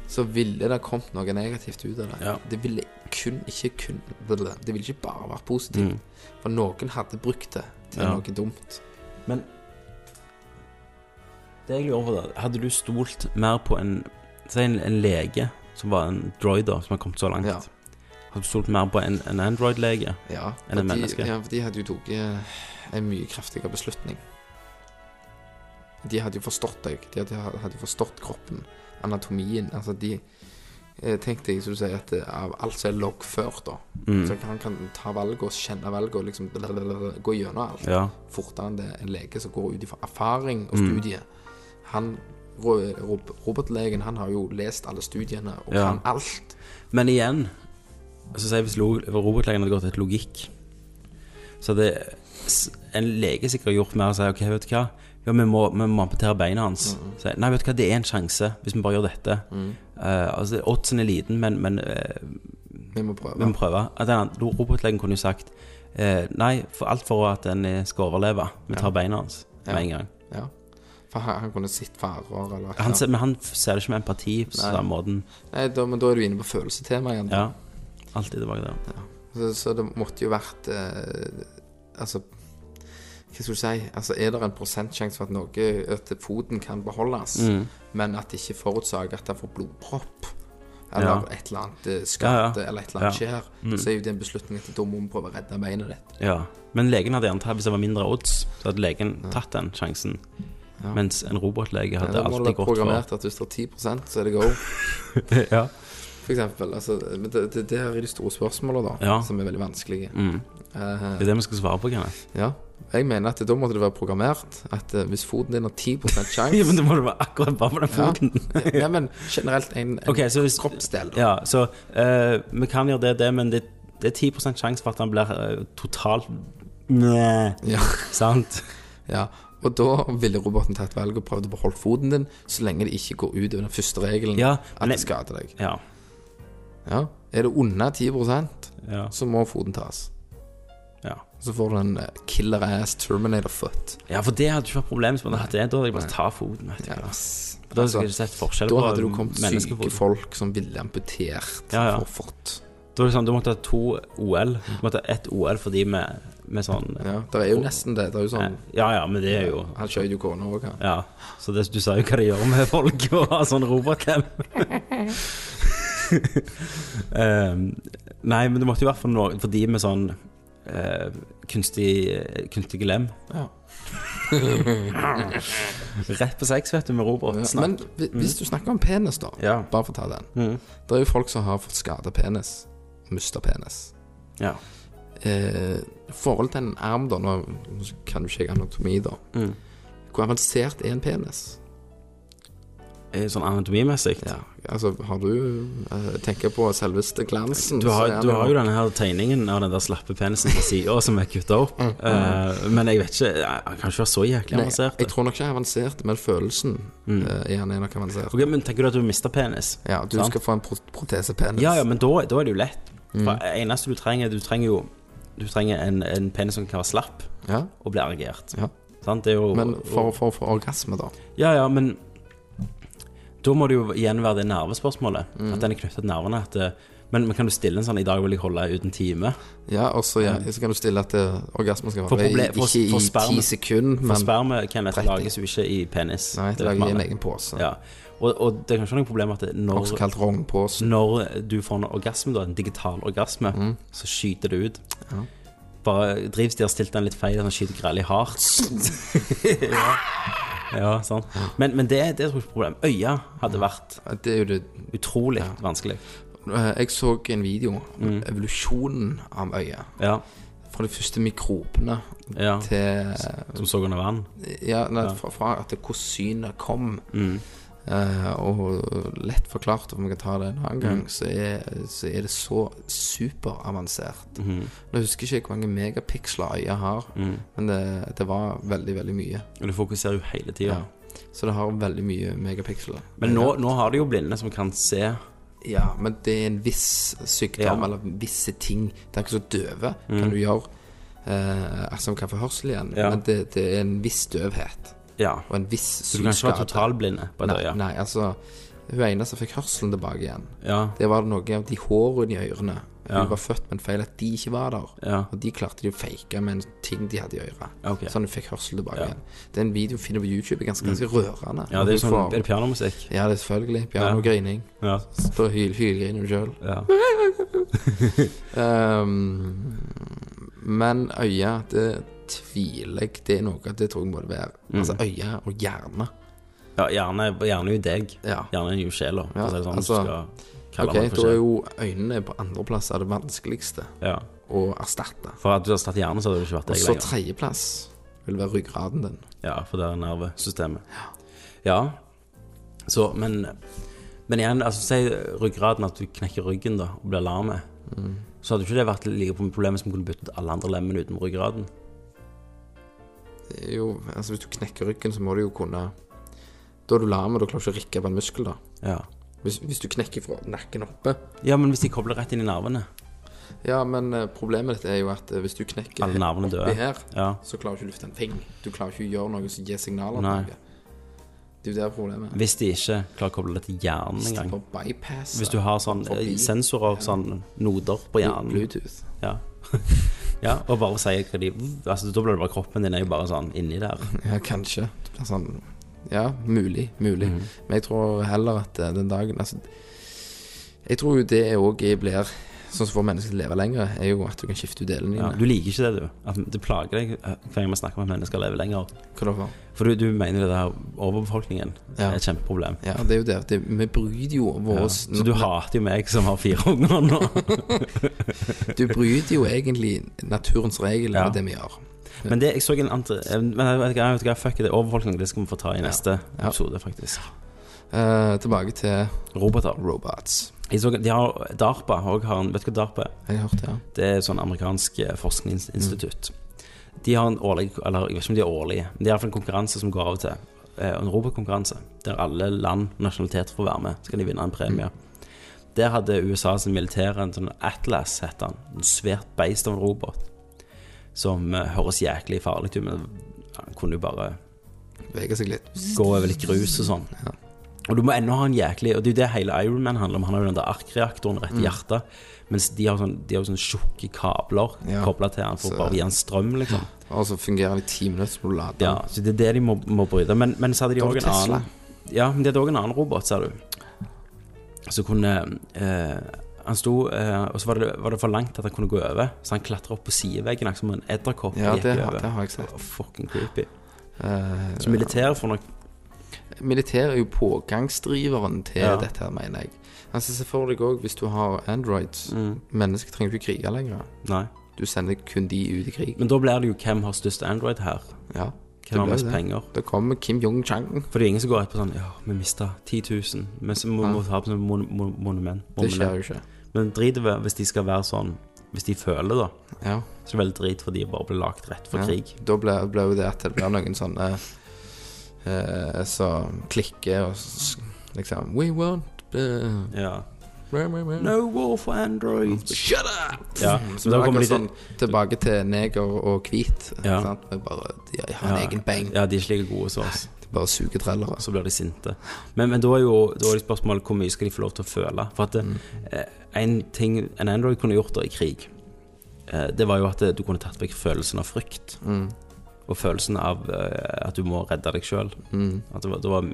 Så ville det kommet noe negativt ut av det. Ja. Det ville kun ikke kun Det ville ikke bare vært positivt. Mm. For noen hadde brukt det til Ja. noe dumt. Men det jeg lurer på da Hadde du stolt mer på en Si en, en lege som var en droider, som har kommet så langt. Ja. Hadde du stolt mer på en, en Android-lege? Ja, Enn en menneske. ja, for de hadde jo tatt en mye kraftigere beslutning. De hadde jo forstått deg. De hadde, hadde jo forstått kroppen, anatomien. Altså, de eh, Tenk deg, som du sier, at eh, av alt som er loggført, da Mm. Så han kan ta valget og kjenne valget og liksom gå gjennom alt. Ja. Fortere enn det en lege som går ut ifra erfaring og Mm. studie. Han Robotlegen han har jo lest alle studiene og Ja. kan alt. Men igjen så sier jeg Hvis robotlegen hadde gått etter logikk, så hadde en lege sikkert gjort mer og si OK, vet du hva, ja, vi må, vi må amputere beina hans. Si, Nei, vet du hva, det er en sjanse hvis vi bare gjør dette. Eh, altså, Oddsen er liten, men, men uh, Vi må prøve. vi må prøve. Robotlegen kunne jo sagt uh, nei, for alt for at den skal overleve. Vi tar beina hans med Ja. en gang. Ja. For han, han kunne sett farer eller Han ser, men han ser det ikke med empati på samme måten. Nei, da, men da er du inne på følelsetema igjen. Ja, alltid tilbake der. Så, så det måtte jo vært Altså Hva skal du si? Altså, er det en prosentsjanse for at noe At foten kan beholdes, Mm. men at det ikke forutsager at han får blodpropp? Eller Ja. et eller annet eh, skade, Ja, ja. eller et eller annet Ja. skjer. Så er jo det en beslutning at da må vi prøve å redde beinet ditt. Ja. Men legen hadde gjerne tatt Hvis det var mindre odds, så hadde legen tatt den sjansen. Mens en robotlege hadde Da må det alltid være gått programmert at hvis det er 10 så er det go. for <laughs> Ja. Eksempel. Altså, det, det, det er de store spørsmålene, da, Ja. som er veldig vanskelige. Mm. Eh, Det er det vi skal svare på, Kenneth. ja. Jeg mener at da måtte det være programmert at eh, hvis foten din har 10 <laughs> sjanse Ja, men det må det være akkurat bare på den foten. ja. ja, men generelt en, en Ok, så hvis- kroppsdel. da. Ja, så eh, vi kan gjøre det, det, men det, det er 10 sjanse for at han blir eh, totalt Næh, Ja. <laughs> Sant? Ja, og da ville roboten tatt valget og prøvd å beholde foten din så lenge det ikke går ut over den første regelen Ja, at det jeg- skader deg. Ja. Ja. Er det under 10 Ja. så må foten tas. ja. Så får du en eh, killer ass Terminator foot. Ja, for det hadde ikke vært problemet. Hvis man hadde det, da hadde jeg bare ta foten. Vet du. Ja, Da hadde Altså, jeg ikke sett forskjell da på hadde du kommet syke folk som ville amputert Ja, ja. for fort. Da er det sånn, Du måtte ha to OL. Du måtte ha ett OL for de med, med sånn Ja, det er jo nesten det. Det er jo sånn Ja ja, men det er jo Han skjøt jo kona òg, han. Ja. Så det, du sa jo hva de gjør med folk <laughs> å ha sånn robotlem. <laughs> um, <laughs> nei, men det måtte jo være for, noe for de med sånn uh, kunstig, kunstig lem. Ja. <laughs> Rett på sex, vet du, med robot. Men Snakk. hvi- hvis du snakker om penis, da, Ja. bare for å ta den Mm. Det er jo folk som har fått skada penis, mista penis. Ja. Eh, forhold til en arm, da Nå kan jo ikke jeg anatomi, da. Mm. Hvor avansert er en penis? Eh, Sånn anatomimessig. Ja, altså Har du uh, tenker på selveste glansen Du har, du har jo denne her tegningen av den der slappe penisen på sida som er kutta opp. <laughs> Eh, men jeg vet ikke Han kan ikke være så jæklig avansert. jeg tror nok ikke er avansert, men følelsen mm. uh, er nok avansert. Okay, Men tenker du at du mister penis? Ja, du Sant? skal få en pro protesepenis. Ja, ja, men da, da er det jo lett. For det eneste du trenger Du trenger jo Du trenger en, en penis som kan være slapp Ja, og bli erigert. ja. Sant? Det er jo Men for for få orgasme, da. Ja, ja, men Da må det jo igjen være det nervespørsmålet. Mm. At den er knyttet til nervene. At men, men kan du stille en sånn 'I dag vil jeg holde ut en time'? Ja, og så, ja, så kan du stille at eh, orgasmen skal for- ikke i ti sekunder, For men sperme dette 30. lages jo ikke i penis. Nei, Det det vet i en egen pose. Ja. Og, og det er kanskje noe problem at når, når du får en orgasme, da, en digital orgasme, Mm. så skyter det ut. Bare drivs de har stilt den litt feil, sånn skyter grellig hardt. <laughs> ja. ja, sånn. Men, men det, det er et problem. Øya hadde vært Det er jo det utrolig vanskelig. Eh, Jeg så en video Mm. om evolusjonen av øyet. Ja, Fra de første mikrobene ja. til Som så under vann. Ja, nei, fra, fra at hvordan synet kom. Mm. Eh, og lett forklart, om vi kan ta det en annen Mm. gang, så, er, så er det så superavansert. Mm. Nå husker jeg ikke hvor mange megapiksler øyet har, Mm. men det, det var veldig, veldig mye. Og du fokuserer jo hele tida. Ja. Så det har veldig mye megapiksler. Men nå, nå har de jo blinde som kan se. Ja, men det er en viss sykdom, Ja. Mm. eller visse ting. Det er ikke så døve kan du gjøre. Eh, altså, man kan få hørsel igjen, Ja. men det, det er en viss døvhet. Ja. Og en viss Så du kan ikke være synskade. totalblinde på et Nei, øye. nei, altså Hun ene som fikk hørselen tilbake igjen, Ja. det var noe av de hårene i ørene. Hun Ja. var født med en feil at de ikke var der. Ja. Og de klarte de å fake med en ting de hadde i øret. Ok. Sånn hun fikk hørsel tilbake. Mm. igjen. Det er en video du på YouTube, er ganske, ganske rørende. ja, det er Hun sånn får- Er det pianomusikk? Ja, det er selvfølgelig. Pianogrining. Ja. Står og hyl, hylgriner du sjøl. ja. Um, <laughs> men øya, det tviler jeg Det er noe Det tror jeg må det være. Mm. Altså øye og hjerne. ja gjerne, gjerne jo deg. Ja. Gjerne er jo sjela. Ja, sånn, altså, du Ok, da er jo øynene på andreplass er det vanskeligste Ja. å erstatte. For at du har startet hjernen, så hadde det ikke vært Og deg så lenger. tredjeplass vil være ryggraden din. Ja, for det er nervesystemet. Ja. Så, men Men igjen, altså si ryggraden at du knekker ryggen da og blir lam. Mm. Så hadde ikke det vært like problemet som kunne byttet alle andre lemmene uten ryggraden. Jo, altså Hvis du knekker ryggen, så må du jo kunne Da er du lam, og da klarer du ikke å rikke på en muskel. da Ja. Hvis, hvis du knekker fra nakken oppe ja, men hvis de kobler rett inn i nervene Ja, men eh, problemet ditt er jo at eh, hvis du knekker Alle nervene døde. oppi her, Ja. så klarer du ikke å løfte en ting. Du klarer ikke å gjøre noe som gir signaler. Nei. til noe. Det er jo det problemet. Hvis de ikke klarer å koble det til hjernen Hvis de engang. får Hvis du har sånn eh, sensorer, sånn noder på hjernen Bluetooth. Ja. <laughs> Ja, og bare si hva de Altså, da blir det bare kroppen din er jo bare sånn inni der. <laughs> Ja, kanskje. Det blir sånn Ja, mulig. Mulig. Mm. Men jeg tror heller at eh, den dagen Altså, jeg tror jo det òg blir Sånn som får mennesker til å leve lenger, er jo at du kan skifte ut delene Ja, du liker ikke det, du. At det plager deg eh, hver gang vi snakker om at mennesker lever lenger. Da for? Du, du mener det der overbefolkningen Ja. er et kjempeproblem. Ja, det er jo det. det vi bryter jo vår Ja. Så du hater jo meg som har fire unger nå. <laughs> Du bryter jo egentlig naturens regel Ja. med det vi gjør. Men det, jeg så en eh, Men jeg vet ikke, fuck det. Overbefolkning det skal vi få ta i neste episode, faktisk. Uh, tilbake til Roboter. robots. Så, de har DARPA og har en, Vet du hva DARPA er? Jeg har hørt ja. Det er et sånn amerikansk forskningsinstitutt. forskningsinstitutt. De har en årlig Eller jeg vet ikke om de er årlige, men de har iallfall en konkurranse som går av og til. Eh, En robotkonkurranse der alle land og nasjonaliteter får være med. Så kan de vinne en premie. Der hadde USA sin militære en sånn Atlas, het han. En svært beist av en robot. Som uh, høres jæklig farlig ut, men han kunne jo bare Vege seg litt. gå over litt grus og sånn. Og du må ennå ha en jæklig Og det er jo det hele Ironman handler om. Han har jo den der arkreaktoren rett i hjertet. Mens de har, sånn, de har jo sånne tjukke kabler Ja. kobla til han for Så- bare å gi han strøm, liksom. Og så fungerer det i ti minutter, så må du lade. Ja, så det er det de må, må bryte. Men, men så hadde de òg en annen Ja, men de hadde òg en annen robot, ser du. Så kunne eh, Han sto eh, Og så var det, var det for langt at han kunne gå over, så han klatra opp på sideveggen akkurat som en edderkopp. Ja, det det har jeg sett. Fucking creepy. Uh, Så militæret får nok Militær er jo pågangsdriveren til Ja. dette her, mener jeg. Altså Se for deg òg, hvis du har Androids Mm. Mennesker trenger ikke krige lenger. Nei. Du sender kun de ut i krig. Men da blir det jo hvem har størst Android her. Ja, Hvem har mest det. penger? Da kommer Kim Jong-chang. For det er ingen som går etterpå på sånn Ja, vi mista 10 000. Men så må vi ta på sånn mon mon monument. Det skjer jo ikke. Men drit i det hvis de skal være sånn Hvis de føler, da. Ja. Så er det veldig drit for de bare blir lagt rett for ja. krig. Da blir jo det at det blir noen sånne eh, som klikker og liksom We want uh, Ja. rah, rah. No war for Android. Shut up! Ja, Så da kommer de sånn tilbake til neger og hvit. Ja. Sant? Vi bare, de har en ja, egen bang. Ja, de er ikke like gode som oss. De bare suger trellere. Så blir de sinte. Men, men da er jo da er det spørsmålet hvor mye skal de få lov til å føle. For at det, eh, en ting en Android kunne gjort da i krig, eh, det var jo at du kunne tatt vekk følelsen av frykt. Og følelsen av eh, at du må redde deg sjøl. At det var,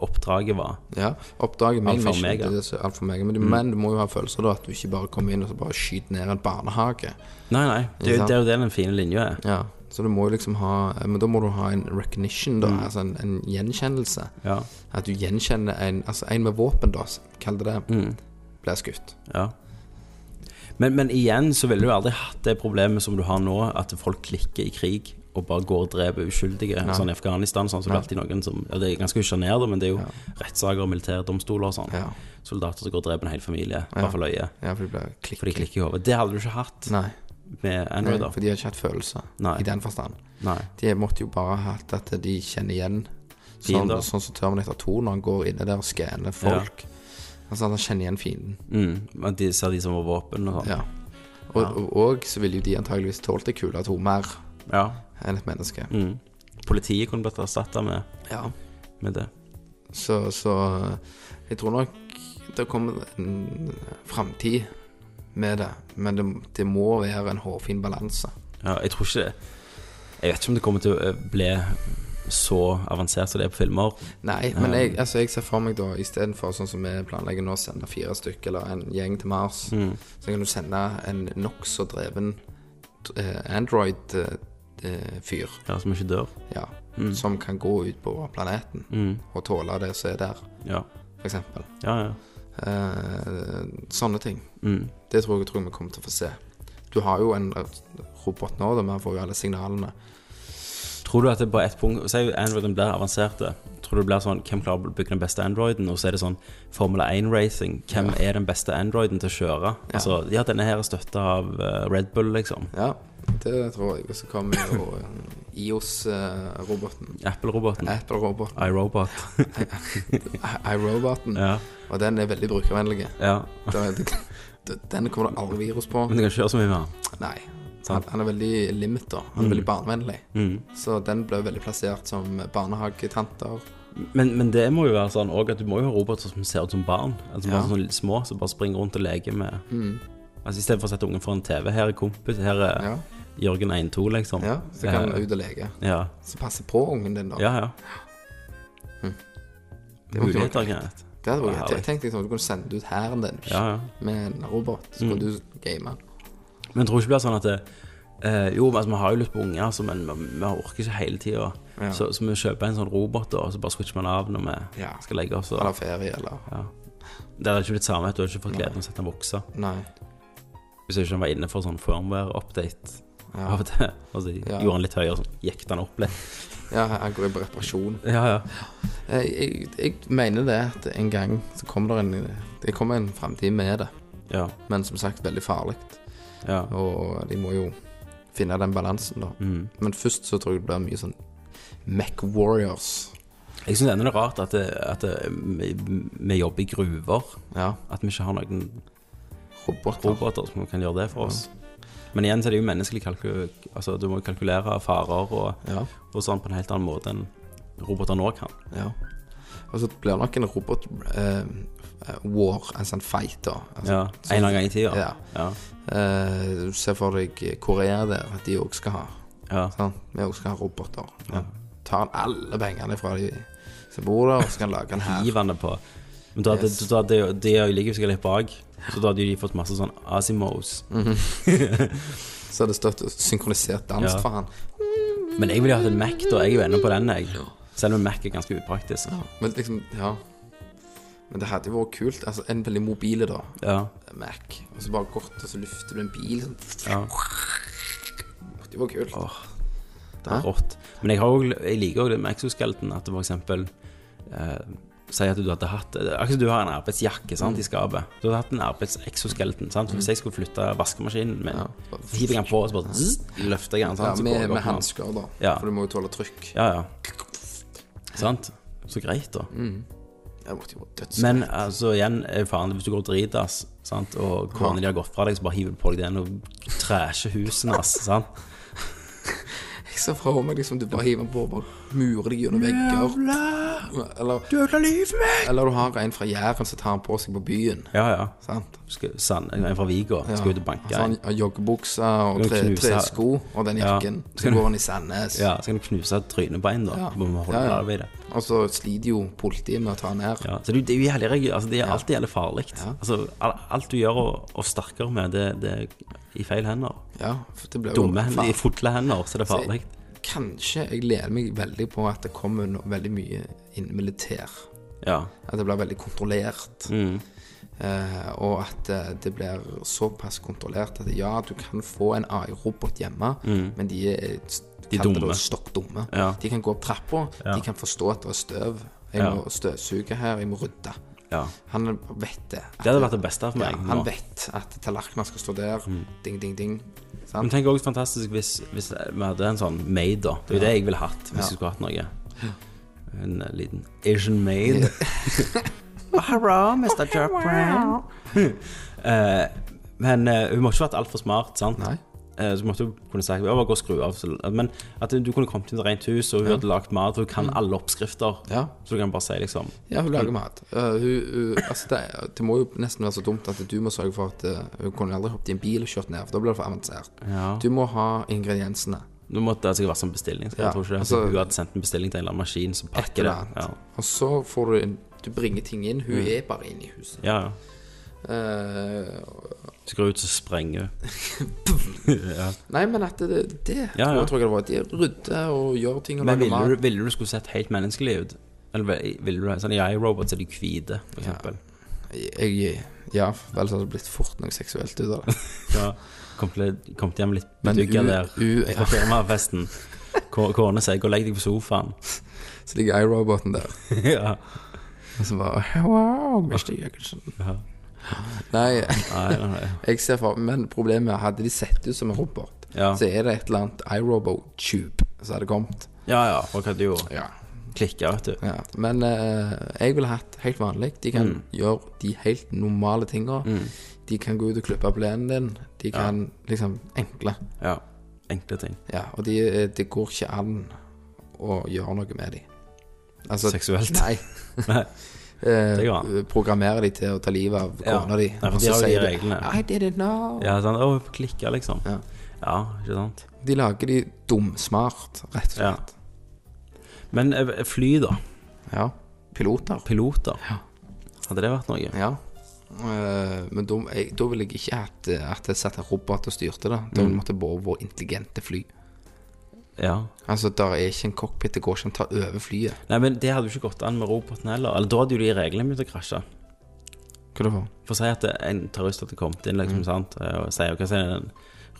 Oppdraget var Ja, oppdraget min Alfa omega. Alfa omega. Men, du, men du må jo ha følelser da at du ikke bare kommer inn og så bare skyter ned en barnehage. Nei, nei. Det, det er jo det den fine linja er. Ja, Så du må jo liksom ha Men da må du ha en recognition, da. Altså en, en gjenkjennelse. Ja. At du gjenkjenner en Altså en med våpen, da, kall det det, Mm. blir skutt. ja. Men, men igjen så ville du aldri hatt det problemet som du har nå, at folk klikker i krig og bare går og dreper uskyldige. Sånn i Afghanistan sånn, så er det alltid noen som ja, Det er ganske sjenerende, men det er jo rettssaker og militærdomstoler og sånn. Ja. Soldater som går og dreper en hel familie bare for løye. Ja, for de blir For de klikker i hodet. Det hadde du ikke hatt Nei. med Nei, for de har ikke hatt følelser Nei. i den forstand. Nei. De måtte jo bare hatt at de kjenner igjen Sånn, sånn som Terminator 2, når han går inne der og skanner folk. Altså Han kjenner igjen fienden. Mm. Men de ser de som har våpen og sånn. Ja. Og, og, og så ville jo de antageligvis tålt ei kule to mer Ja. enn et menneske. Mm. Politiet kunne blitt erstatta med, Ja. med det. Så, så jeg tror nok det kommer en framtid med det. Men det, det må være en hårfin balanse. Ja, jeg tror ikke det Jeg vet ikke om det kommer til å bli så avansert som det er på filmer. Nei, men jeg, altså, jeg ser for meg da istedenfor sånn som vi planlegger nå, å sende fire stykker eller en gjeng til Mars, så kan du sende en nokså dreven eh, Android-fyr. Ja, som ikke dør. ja, Som kan gå ut på planeten og tåle det som er der, Ja, for eksempel. ja. ja. Eh, sånne ting. Mm. Det tror jeg, tror jeg vi kommer til å få se. Du har jo en eh, robot nå, da, men får jo alle signalene. Tror du at det på et punkt Si Androiden blir avanserte. Tror du det blir sånn Hvem klarer å bygge den beste Androiden? Og så er det sånn Formel 1-racing. Hvem er den beste Androiden til å kjøre? Altså, Ja, denne her er støtta av eh, Red Bull, liksom. Ja, det tror jeg. Og så kommer jo eh, IOS-roboten. Apple-roboten. Apple-roboten. iRobot. <laughs> iRoboten. ja. Og den er veldig brukervennlig. ja. Den kommer det aldri virus på. Men du kan ikke gjøre så mye med den. Nei. Han, han er veldig limiter. Han er veldig barnevennlig. Mm. Så den ble veldig plassert som barnehagetanter. Men, men det må jo være sånn også, at du må jo ha roboter som ser ut som barn. Altså Ja. sånn små som bare springer rundt og leker med Altså I stedet for å sette ungen foran TV, her er kompis, her er Ja. Jørgen 1-2, liksom. ja. Så kan Eh, han ut og leke. ja. Så passe på ungen din, da. ja, ja. Det ikke være Muligheter. Kenneth. Det hadde vært greit. Jeg tenkte liksom, du kunne sende ut hæren din Ja, ja. med en robot, så kunne du game. Men tror ikke det blir sånn at det, eh, Jo, altså, vi har jo lyst på unger, altså, men vi, vi orker ikke hele tida. Ja. Så, så vi kjøper en sånn robot, da, og så bare switcher man av når vi Ja. skal legge oss. Og, Eller ferie, eller ja. Det hadde ikke blitt samme. Du har hadde ikke fått gleden av å se den vokse. Nei. Hvis ikke ikke var inne for sånn firmware-update Ja. av <laughs> og til. Altså, Ja. Gjorde den litt høyere, sånn, gikk den opp litt. Ja, han går jo på reparasjon. Ja, ja. Jeg, jeg, jeg mener det at en gang så kommer det en Det kommer en framtid med det, Ja, men som sagt veldig farlig. Ja. Og de må jo finne den balansen, da. Mm. Men først så tror jeg det blir mye sånn Mac Warriors. Jeg syns ennå det er rart at, det, at det, vi, vi jobber i gruver. Ja. At vi ikke har noen Roboter. roboter som kan gjøre det for oss. Men igjen så er det jo menneskelig kalku... Altså, du må kalkulere farer og, Ja. og sånn på en helt annen måte enn roboter nå kan. ja. Og så blir det nok en robot eh, war, en sånn fight, da. Altså, Ja, En eller annen gang i tida. Ja. Ja. Uh, se for deg Korea der, at de òg skal ha. ja. Sånn? Vi òg skal ha roboter. Ja. Tar alle pengene fra de som bor der, og skal han lage en hær. det på Men da Yes. da hadde, de ligger jo sikkert litt bak, så da hadde de fått masse sånn Asimos. <laughs> Så hadde det stått synkronisert dans Ja. for han. Men jeg ville hatt en Mac, da. Jeg er jo ennå på den, jeg. Selv om Mac er ganske upraktisk. Men liksom, ja Men det hadde jo vært kult. Altså, en veldig mobile, da. Ja. Mac. Og så bare godt, og så lufter du en bil sånn. ja. Det var kult. Åh, Det er rått. Men jeg, har jo, jeg liker jo det med exoskeleten, at du eksempel eh, sier at du hadde hatt Akkurat som du har en arbeidsjakke sant, i skapet. Du hadde hatt en arbeidsexoskeleten. Sant? Hvis jeg skulle flytte vaskemaskinen min, Ja. hiver jeg den på, og så bare zzz, løfter jeg den. Ja, Sant? med, med hansker, da. Ja. For du må jo tåle trykk. Ja, ja. Sant? Så greit, da. Det Men altså, igjen, faren, hvis du går og driter, sant, og kona di har gått fra deg, så bare hiver du på deg den og træsjer husene, ass, sant? <laughs> Jeg ser fra meg liksom du bare hiver den på og bare murer deg gjennom vegger. Eller, Du ødela livet mitt! eller du har en fra Jæren som tar den på seg på byen. Ja, ja. Sant? Skal, en fra Vigo skal ut og banke Altså, han har joggebukse og tre, sko tresko og den Ja. Så går han i Sandnes. Ja, så kan du knuse trynet på en, da. Ja. Må holde Ja, ja. det. Og så sliter jo politiet med å ta han ned. Ja, så det, det er jo jævlig altså, det er alltid jævlig farlig. Ja. Altså, alt du gjør og, og sterkere med, det, det er i feil hender. Ja, for det blir jo Dumme hender, i fulle hender, så det er farlig. Kanskje jeg lener meg veldig på at det kommer no veldig mye innen militær. Ja. At det blir veldig kontrollert. Mm. Eh, og at eh, det blir såpass kontrollert at ja, du kan få en AI-robot hjemme, men de er, Mm. De dumme. stokk dumme. Ja. De kan gå opp trappa, Ja. de kan forstå at det er støv. Jeg må støvsuge her, jeg må rydde. ja. Han vet det. Det hadde vært det beste for meg. Ja, han vet at tallerkener skal stå der. Ding, ding, ding. Sant? Men tenk også fantastisk hvis, hvis vi hadde en sånn maid, da. Det er jo det jeg ville hatt hvis jeg skulle hatt noe. En eh, liten Asian maid. Hello, Mr. Jopran. Men uh, hun må ikke vært altfor smart, sant? Nei. Eh, så måtte hun kunne sagt ja, bare skru av. Men at du kunne kommet inn til rent hus, og hun hadde lagd mat, hun kan alle oppskrifter. Ja. Så du kan bare si liksom Ja, hun lager mat. Uh, hun, uh, altså det, det må jo nesten være så dumt at du må sørge for at uh, hun kunne aldri hoppet i en bil og kjørt ned, for da blir det for avansert. Ja. Du må ha ingrediensene. Nå måtte det sikkert vært sånn bestilling. Så Ja, jeg tror ikke det. altså- hun hadde sendt en bestilling til en eller annen maskin som pakker det. Ja. Og så får du en, Du bringer ting inn. Hun er bare inne i huset. ja, ja. Eh, Skru ut, så sprenger hun. <laughs> ja. nei, men at det, det Ja, ja. tror jeg det var. De rydder og gjør ting og Men ville du, ville du skulle sett helt menneskelig ut? Eller vil- ville du sånn I robot, så er de hvite, for eksempel. Jeg, ja, vel så hadde det blitt fort noe seksuelt ut av det. <laughs> Ja. Kom, til, kom hjem litt bedugga der På fra firmafesten. Kårene sier 'gå og legg deg på sofaen'. Så ligger iRoboten der. <laughs> ja. Og så bare Wow, Mr. Jørgensen. Ja. Nei, Nei, nei, <laughs> jeg ser for Men problemet er hadde de sett ut som en robot, Ja. så er det et eller annet iRobo-tube som hadde kommet. ja ja, folk hadde jo Ja. klikka, vet du. ja. Men eh, jeg ville hatt helt vanlig. De kan Mm. gjøre de helt normale tinga. De kan gå ut og klippe plenen din. De kan liksom Enkle. Ja. Enkle ting. Ja, og de, det går ikke an å gjøre noe med dem. Altså, Seksuelt. Nei. <laughs> Nei. Eh, programmere de til å ta livet av Ja. kona di. Ja, for de har jo de reglene. I didn't know. Ja, sånn, å, klikka, liksom. Ja. Ja, ikke sant. De lager de dumsmart, rett og Ja. Men eh, fly, da. Ja. Piloter. Piloter. Hadde det vært noe? Ja. Uh, men da, jeg, da ville jeg ikke hatt eh, at jeg satt en robot og styrte det. Da Mm. måtte være intelligente fly. Ja. Altså, der er ikke en cockpit, det går ikke an å ta over flyet. Nei, men det hadde jo ikke gått an med roboten heller. Eller da hadde jo de reglene begynt å krasje. Hva det for? Å si at en terrorist hadde kommet inn, Mm. liksom, sant, og sier hva sier den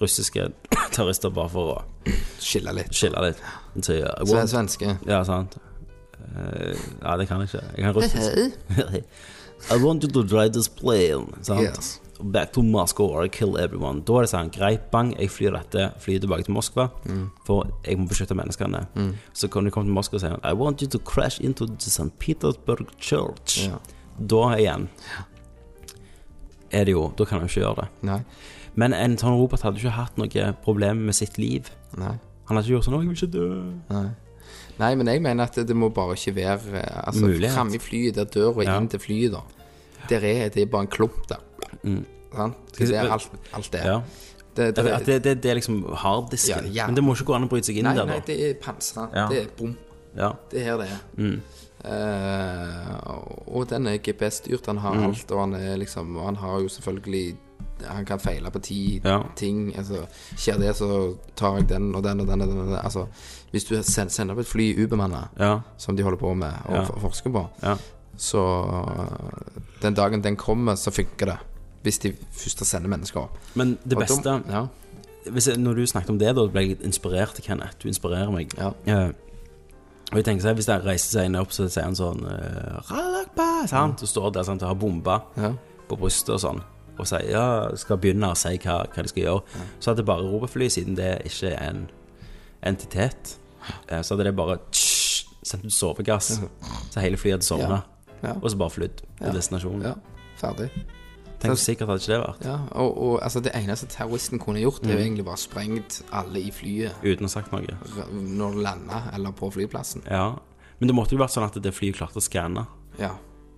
russiske <coughs> terrorister bare for å Skille litt. skille litt. Så, ja, wow. Så er det svenske. Ja, sant. Uh, ja, det kan jeg ikke. Jeg kan russisk. <laughs> <laughs> I want you to drive this plane. Sant? Yes. Back to Moscow or kill everyone. Da er det sånn, greit, bang, jeg flyr dette flyet tilbake til Moskva, Mm. for jeg må beskytte menneskene. Så kan du komme til Moskva og si I want you to crash into the St. Petersburg Church. Ja. Da igjen er det jo Da kan han jo ikke gjøre det. Nei. Men en sånn Robert hadde ikke hatt noe problem med sitt liv. Nei. Han hadde ikke gjort sånn 'Å, jeg vil ikke dø'. Nei. Nei, men jeg mener at det, må bare ikke være eh, Altså, framme i flyet, der døra Ja. inn til flyet, da. Der er det er bare en klump der. Sant? Det er alt, alt det. Mm. Ja. Det, det, det, det, det er liksom harddisken. Ja, ja. Men det må ikke gå an å bryte seg inn nei, der, nei, det er pansra. Ja. Det er bom. Ja. Det er her det er. Mm. Uh, og den er GPS-styrt, han Mm. har alt, og han er liksom Han har jo selvfølgelig Han kan feile på ti Ja. ting. Altså, skjer det, så tar jeg den og den og den og den. og den. Altså, hvis du sender, opp et fly ubemanna, Ja. som de holder på med og forsker på, Ja. så Den dagen den kommer, så funker det. Hvis de først sender mennesker opp. Men det Og beste ja. hvis jeg, Når du snakket om det, da ble jeg litt inspirert, Kenneth. Du inspirerer meg. Ja. Eh, og jeg tenker seg, Hvis jeg reiser seg inn opp, så sier han sånn uh, Ralakba, sant? Og står der sant, og har bomba Ja. på brystet og sånn. Og sier ja, skal begynne å si hva, hva de skal gjøre. Så hadde bare robotfly, siden det ikke er en entitet, eh, så hadde det bare tss, sendt ut sovegass. Så hele flyet hadde sovna. Ja. Og så bare flydd til destinasjonen. ja. Ferdig. Tenk så sikkert hadde ikke det vært. Ja, og, og altså, det eneste terroristen kunne gjort, Mm. er jo egentlig bare sprengt alle i flyet Uten å ha sagt noe. r- når det landa, eller på flyplassen. Ja. Men det måtte jo vært sånn at det flyet klarte å skanne. Ja.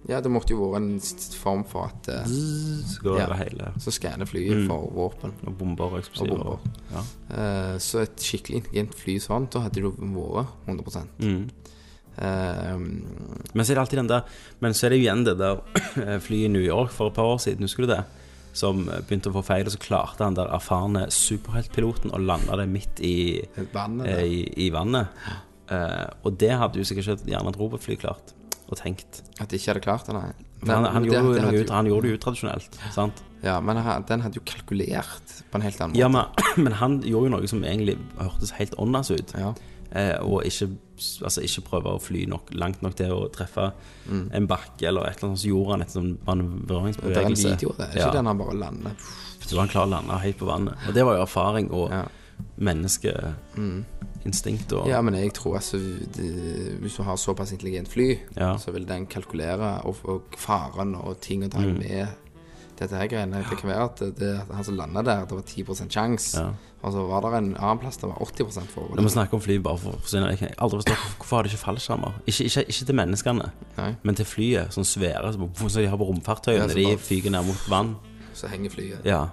ja, det måtte jo være en s- form for at eh, Så går Ja. det hele. Så skanner flyet for våpen. Og bomber og eksplosiver. Og bomber. Ja. Eh, så et skikkelig intelligent fly sånn, da hadde det jo vært 100 Mm. Eh, Men så er det alltid den der Men så er det jo igjen det der <clears throat> flyet i New York for et par år siden, husker du det? Som begynte å få feil, og så klarte han der erfarne superheltpiloten å lande det midt i, vannet eh, i, i vannet. Eh, og det hadde jo sikkert ikke gjerne et robotfly klart og tenkt. At de ikke hadde klart det, nei. Men, han, han, det- gjorde, jo det noe ut, han gjorde det utradisjonelt, sant? Ja, men han- den hadde jo kalkulert på en helt annen måte. Ja, men, <clears throat> men han gjorde jo noe som egentlig hørtes helt åndas ut. Ja. Eh, og ikke, altså, ikke prøve å fly nok, langt nok til å treffe en bakke eller et eller annet, som gjorde han et sånn Det er en manøvreringsbevegelse. video det. Er Ja. ikke den han bare lander Så han klar å lande helt på vannet. Og det var jo erfaring og Ja. menneskeinstinkt og Ja, men jeg tror altså det, Hvis du har såpass intelligent fly, Ja. så vil den kalkulere og, og faren og ting og tang Mm. med dette her greiene. Det kan være at det, det, han som landa der, det var 10 sjanse. Ja. Og så var det en annen plass det var 80 for. Når vi snakker om fly bare for å forsvinne Jeg har aldri forstått hvorfor har de ikke fallskjermer. Ikke, ikke, ikke til menneskene, Nei. men til flyet. Sånn svære som de har på romfartøyene. Ja, de fyker ned mot vann. Så henger flyet. Ja.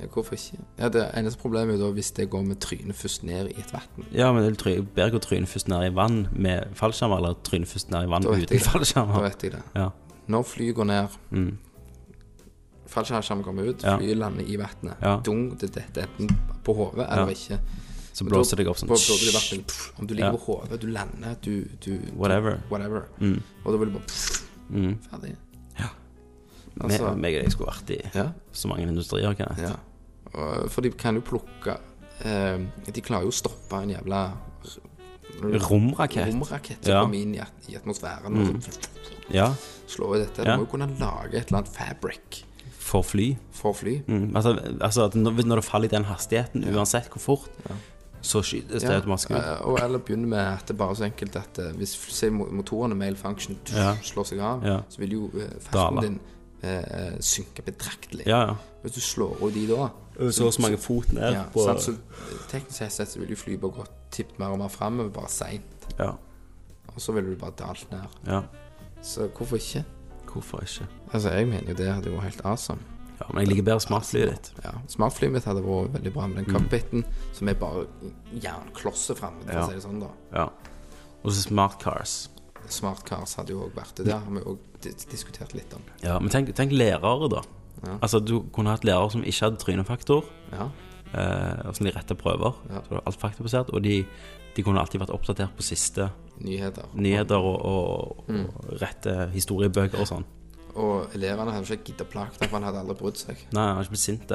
Ja, hvorfor ikke? Ja, Det eneste problemet er jo da hvis det går med trynet først ned i et vann. ja, men det er bedre å tryne først ned i vann med fallskjermer, eller tryne først ned i vann uten det. Da vet jeg det. Ja. Når flyet går ned Mm. Fallskjermen kommer ut, Ja. flyet lander i vannet. Ja. Dung, det detter enten på hodet eller Ja. ikke. Så blåser det opp sånn. Pff, Om du ligger på hodet, du lander, du, du Whatever. Whatever. Mm. Og da vil du bare pff, Mm. Ferdig. Ja. Altså, Me- meg og deg skulle vært i ja, så mange industrier, kan jeg. ja. For de kan jo plukke eh, De klarer jo å stoppe en jævla Romrakett. romrakett som kommer inn i, at- i atmosfæren og så Ja, slår i dette. Du må jo kunne lage et eller annet fabric for fly. for fly. Mm. Altså, altså at når, når det faller i den hastigheten, uansett hvor fort, så skytes det automatisk ut. eh, og eller begynner med at det er bare så enkelt at eh, hvis se, mo- motorene mail function tuff, Ja. slår seg av, Ja. så vil jo festen farten din eh, synke betraktelig. Ja, ja. Hvis du slår av de da Så og så mange fot ned ja, på sant? Så eh, teknisk sett så vil jo flyet bare gå tippet mer og mer framover, bare seint. Ja. Og så vil du bare dalt ned. ja. Så hvorfor ikke? Hvorfor ikke? Altså, jeg mener jo det hadde vært helt awesome. Ja, Men jeg liker bedre smartflyet ditt. Ja, Smartflyet mitt hadde vært veldig bra med den cockpiten, som er bare jernklosset framme, for Ja. å si det sånn, da. Ja. Og så smart cars. Smart cars hadde jo òg vært det. Det har vi jo dis- diskutert litt om. Ja, Men tenk, tenk lærere, da. Ja. Altså, Du kunne hatt lærere som ikke hadde trynefaktor, Ja. eh, som de rette prøver. Ja. Alt faktabasert, og de, de kunne alltid vært oppdatert på siste Nyheter. nyheter og, og, Mm. og rette historiebøker og sånn. Og elevene hadde ikke giddet plage ham, for han hadde aldri brydd seg. Nei, han hadde ikke blitt sint.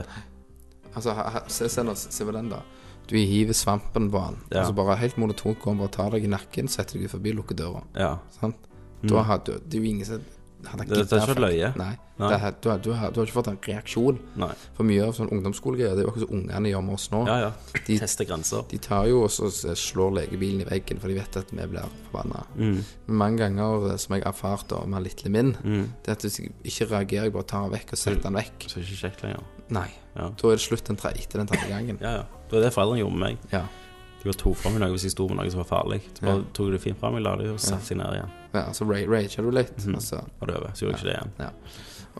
Altså, se, se, se på den, da. Du hiver svampen på han, Ja. og så bare helt monotont går han bare tar deg i nakken, setter deg forbi, lukker døra. Ja. Sant? Da hadde det er jo ingen som hadde Mm. Det- det er ikke løye. Nei. Nei. Det, du, har- du, har- du har ikke fått en reaksjon. Nei. For mye av sånn ungdomsskolegreier, det er jo akkurat som ungene gjør med oss nå. Ja, ja. De- Tester grenser. De tar jo og så slår legebilen i veggen, for de vet at vi blir forbanna. Mm. Mange ganger, eh, som jeg har erfart da, med lille min, Mm. det at hvis jeg ikke reagerer, jeg bare tar den vekk og setter den vekk. Så er det ikke kjekt lenger. Nei. Ja. Da er det slutt den tre, etter den tredje gangen. Ja, ja. Det var det foreldrene gjorde med meg. Ja. De bare tok fra meg noe hvis jeg sto med noe som var farlig. Så bare Ja. tok de det fint fra meg, la det og satte seg ned igjen. Ja så ra- rager du litt. Og Altså. Var det over. Så gjorde jeg ikke det igjen. Ja.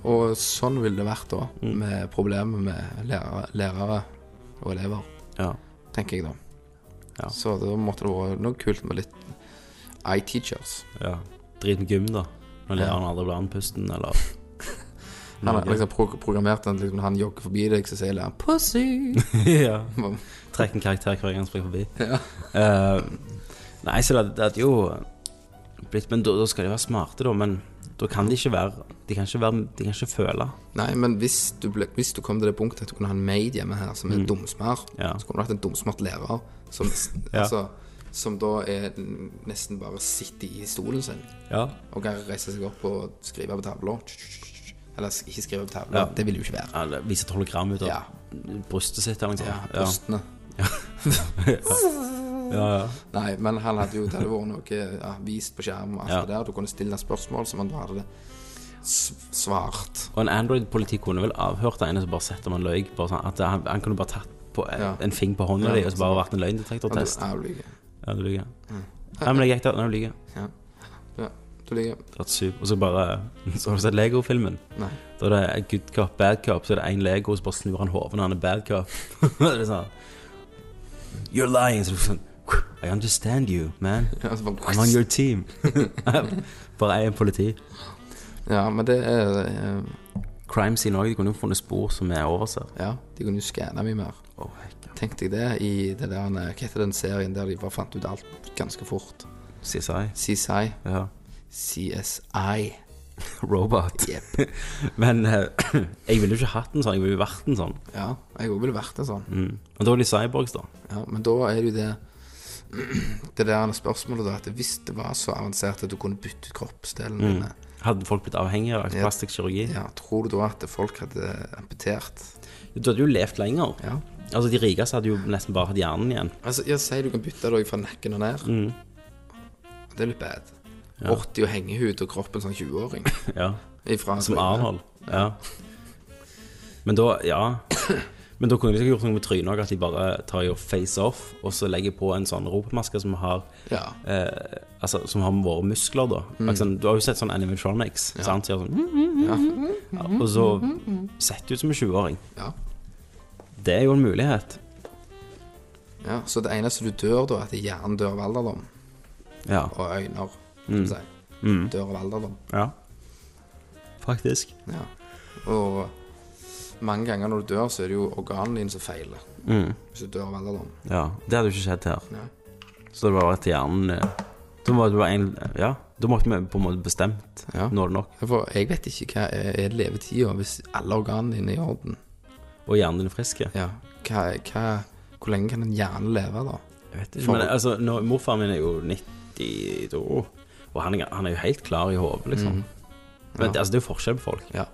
Og sånn ville det vært da, Mm. med problemer med lærere, lærere og elever, Ja. tenker jeg da. Ja. Så da måtte det vært noe kult med litt eye-teachers. ja. Drit med gym, da. Når læreren aldri blir andpusten, eller <laughs> Han har liksom pro programmert den liksom, når han jogger forbi deg, så sier læreren 'pussy'. <laughs> ja. <laughs> Trekk en karakter hver gang han springer forbi. Eh, nei, så det, det er jo blitt Men da, da skal de være smarte, da. Men da kan de ikke være De kan ikke, være, de kan ikke føle. Nei, men hvis du, ble, hvis du kom til det punktet at du kunne ha en maid hjemme her som er dumsmart, Mm. Ja. så kunne du hatt en dumsmart lærer som, <laughs> Ja. altså, som da er nesten bare sitter i stolen sin Ja. og kan reise seg opp og skrive på tavla. Eller ikke skrive på tavla, det vil jo ikke være. Eller vise et hologram ut av Ja. brystet sitt eller noe Ja, sånt. Ja. brystene. <laughs> <laughs> Ja, ja. Nei, men han hadde jo, det hadde vært noe ja, vist på skjermen, alt det der. Du kunne stille spørsmål som han hadde svart. Og en Android-politi kunne vel avhørt en som bare setter man løy. Bare sånn at han, han kunne bare tatt på en, Ja. fing på hånda di og så bare vært en løgndetektortest. Ja, du lyver. Ja, du lyver. Ja, men jeg gikk der. Nei, du lyver. Ja. ja, du lyver. Og så bare <laughs> Så har du sett Lego-filmen? Nei. Da er det good cop, bad cop, så er det én Lego, så bare snur han hodet når han er bad cop. <laughs> det er sånn You're lying. Så sånn I understand you, man. <laughs> I'm on your <laughs> team. <laughs> bare jeg er politi. ja, men det er uh, Crime scene òg. De kunne jo funnet spor som er overser. Ja, de kunne jo skanna mye mer. Oh. Tenk deg det i det der, Hva heter den serien der de bare fant ut alt ganske fort? CSI. CSI. Ja. CSI. Robot. Yep. Men uh, <clears throat> jeg ville jo ikke hatt en sånn. Jeg ville jo vært en sånn. Ja, jeg òg ville vært det sånn. Mm. Og da er de cyborgs, da. Ja, men da er det jo det <clears throat> Det der spørsmålet, da, at hvis det var så avansert at du kunne bytte ut kroppsdelene Mm. dine, Hadde folk blitt avhengige av Ja. plastisk kirurgi? ja, tror du da at folk hadde amputert? Du hadde jo levd lenger. Ja. Altså De rikeste hadde jo nesten bare hatt hjernen igjen. Altså, jeg sier du kan bytte deg fra nakken og ned. Mm. Det er litt bad. 80 og hengehud og kroppen som 20-åring. Ja. Som Arnhold Arnold. Ja. Men da Ja. <clears throat> Men da kunne de sikkert gjort noe med trynet òg, at de bare tar jo face off, og så legger på en sånn ropemaske som har Ja. eh, Altså, som har våre muskler, da. Liksom, du har jo sett sånn animatronics, sant? Så sånn, Ja. ja, og så setter ut som en 20-åring. ja. Det er jo en mulighet. ja. Så det eneste du dør da, er at hjernen dør av alderdom. Ja. Og øyne, skal mm. si. Mm. Dør av alderdom. ja. Faktisk. Ja. Og mange ganger når du dør, så er det jo organene dine som feiler. Mm. Hvis du dør av alderdom. Ja. Det hadde jo ikke skjedd her. Nei. Så det var at hjernen eh, Da var det bare en Ja, da måtte vi på en måte bestemt. Ja. Er det nok. For jeg vet ikke hva er, levetida hvis alle organene dine er i orden. Og hjernen din er frisk. Ja. Hva, hva, hvor lenge kan en hjerne leve, da? Jeg vet ikke. For- Men altså, når, morfaren min er jo 92, og han han er jo helt klar i hodet, liksom. Mhm. Men altså, det er jo forskjell på folk. Ja.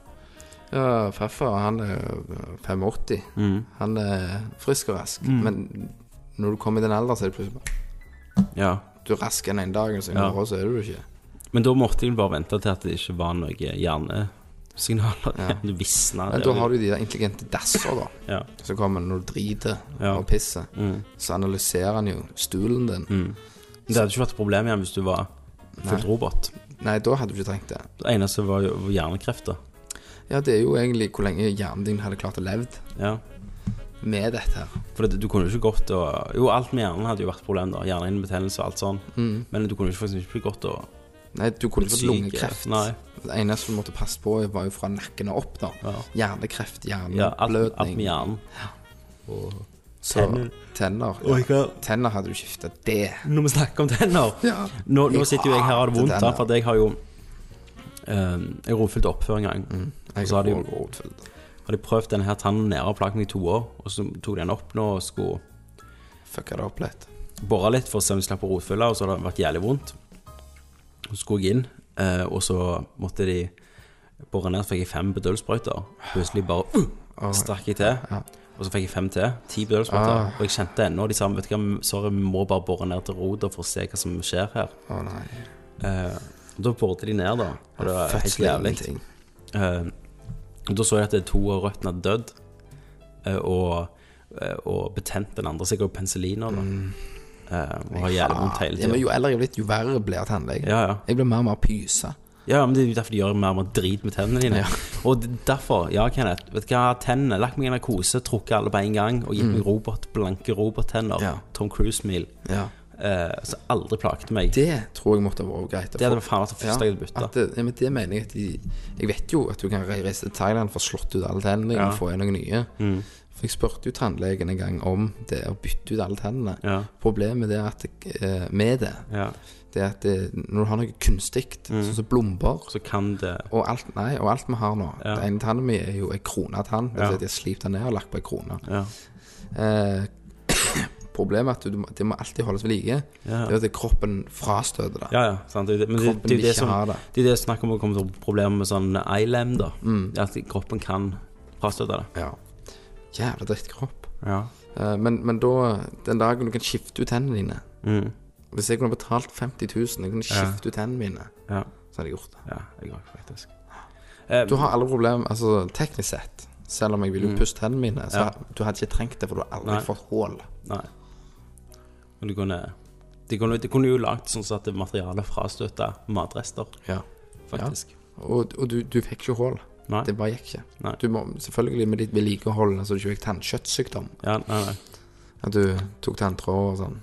Ja, farfar, han er øh, 85. Mm. Han er frisk og rask. Men når du kommer i den alderen, så er det plutselig bare Ja. Du er rask en dag, og så Ja. så er du det ikke. Men da måtte jeg bare vente til at det ikke var noe hjernesignaler. Ja. <laughs> Du visna. Men da har du de der intelligente dasser, da. Ja. Som kommer når du driter Ja. og pisser, Mm. så analyserer han jo stulen din. Mm. Det hadde ikke vært et problem igjen hvis du var fullt robot. Nei, da hadde du ikke trengt det. Det eneste var jo var hjernekreft, da. Ja, det er jo egentlig hvor lenge hjernen din hadde klart å levd Ja. med dette her. For det, du kunne jo ikke gått og Jo, alt med hjernen hadde jo vært et problem, da. Hjernehinnebetennelse og alt sånn. Men du kunne jo faktisk ikke gått og Nei, du kunne fått lungekreft. Nei. Det eneste du måtte passe på, var jo fra nakken og opp, da. Hjernekreft, Ja, alt, alt med hjernen. Så, tenner. tenner. Ja. Tenner hadde du skifta. Det. Når vi snakker om tenner Ja. Nå, nå Jeg sitter jo jeg her og har det hater vondt, tenner. for at jeg har jo Jeg rotfylte opp før en gang. Jeg så har de rotfylt. Hadde jeg prøvd denne her tannen nede og plaget meg i to år, og så tok de den opp nå og skulle Fucka det opp litt. bore litt for å se om de slapp å rotfylle, og så hadde det vært jævlig vondt. Så skulle jeg inn, eh, og så måtte de bore ned, så fikk jeg fem bedøvelsessprøyter. Plutselig bare uh, strakk jeg til, og så fikk jeg fem til. Ti bedøvelsessprøyter. Og jeg kjente ennå de sa vet du hva, sorry, vi må bare bore ned til rota for å se hva som skjer her. Å nei. Og da boret de ned, da. Og det var helt jævlig. Eh, da så jeg at to av røttene hadde dødd, uh, og, uh, og betent den andre. sikkert penicilliner, da. Eh, og har jævlig vondt hele Ja, jo eldre jeg blir, jo verre blir tannlegen. Ja, ja. Jeg blir mer og mer pyse. Ja, men det er jo derfor de gjør mer og mer drit med tennene dine. Ja. Og derfor, ja, Kenneth, vet du hva, tennene Lagt meg i narkose, trukket alle på en gang, og gitt meg robot, blanke robottenner. Mm. Ja. Tom Cruise-smil. Ja. Eh, som aldri plagte meg. Det tror jeg måtte ha vært greit. Det hadde faen vært det første jeg hadde bytta. at det, ja, men det mener jeg at de Jeg vet jo at du kan reise til Thailand for å slått ut alle tennene Ja. og få inn noen nye. For jeg spurte jo tannlegen en gang om det å bytte ut alle tennene. Ja. Problemet det er at eh, med det, Ja. det er at det, når du har noe kunstig, sånn som blomber Så kan det og alt, nei, og alt vi har nå Ja. Den ene tannen min er jo ei kronetann. Det vil si at de har slipt den ned og lagt på ei krone. Ja. Eh, problemet er at du, det må alltid holdes ved like. Ja. Det er at kroppen frastøter det. Ja, ja, sant. Det, det- men det, Kroppen det, jo det som det. Det er det snakker om å komme til problemer med sånn ILM, da. Mm. At kroppen kan frastøte det. Ja. Jævla drittkropp. Ja. Eh, men, men da, den dagen du kan skifte ut tennene dine Mm. Hvis jeg kunne betalt 50 000 Jeg kunne skifte ut tennene mine, Ja. så hadde jeg gjort det. ja jeg har faktisk. Eh, Du har alle problemer, altså teknisk sett, selv om jeg ville jo pusse tennene mine, så Mm. Ja. du hadde ikke trengt det, for du har aldri Nei. fått hull. Men du kunne De kunne, de kunne jo lagd sånn at materialet frastøtta matrester, Ja. faktisk. Og, og du, du fikk ikke hull. Det bare gikk ikke. Nei. Du må selvfølgelig med ditt vedlikehold, altså du ikke fikk tannkjøttsykdom, Ja, nei, nei. at du tok tanntråd og sånn.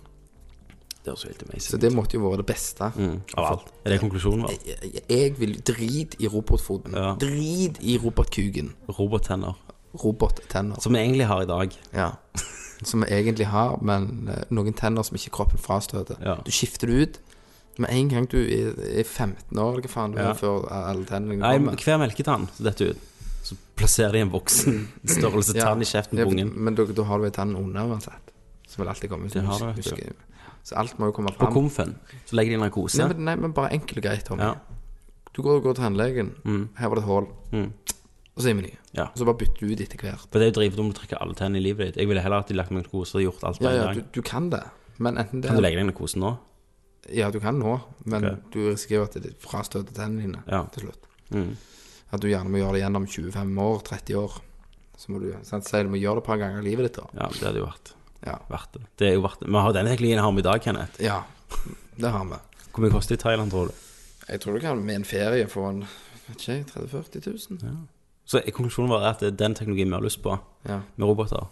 Det var så helt amazing. Så det måtte jo være det beste. mm, Av alt. Er det konklusjonen vår? Jeg, jeg vil drit i robotfoten. Ja. Drit i robotkuken. Robottenner. Robottenner. Som vi egentlig har i dag. Ja. <laughs> Som vi egentlig har, men eh, noen tenner som ikke kroppen frastøter. Ja. Du skifter det ut. Med en gang du er, er 15 år, hva faen du Ja. er, før alle tennene Nei, kommer. hver melketann detter ut, så plasserer de en voksen <clears throat> størrelse tann i kjeften på ungen. Men da, da har du en tann under uansett. Som vil alltid komme. Det har du, vet du. Husker- Så alt må jo komme På fram. komfen så legger de narkose. Nei, men, nei, men bare enkelt og greit, Tommy. Ja. Du går, går til tannlegen. Her var det et hull. Mm. Og så er vi nye. Ja. Og så bare bytter du ut etter hvert. For det er jo drivdom å trekke alle tennene i livet ditt. Jeg ville heller at de lagt meg narkose og gjort alt på Ja, en ja, gang. du, du kan det. Men enten det Kan du legge deg narkose nå? Ja, du kan nå, men Ok. du risikerer at det frastøter tennene dine Ja. til slutt. Mm. At du gjerne må gjøre det gjennom 25 år, 30 år. Så må du sant, si du må gjøre det et par ganger i livet ditt, da. Ja, det hadde jo vært Ja. verdt det. Det er jo verdt det. Vi har denne teknologien har vi i dag, Kenneth. ja. Det har vi. Hvor mye koster det i Thailand, tror du? Jeg tror du kan med en ferie få en vet ikke, 30 000-40 000. Så konklusjonen var at den teknologien vi har lyst på, Ja. med roboter,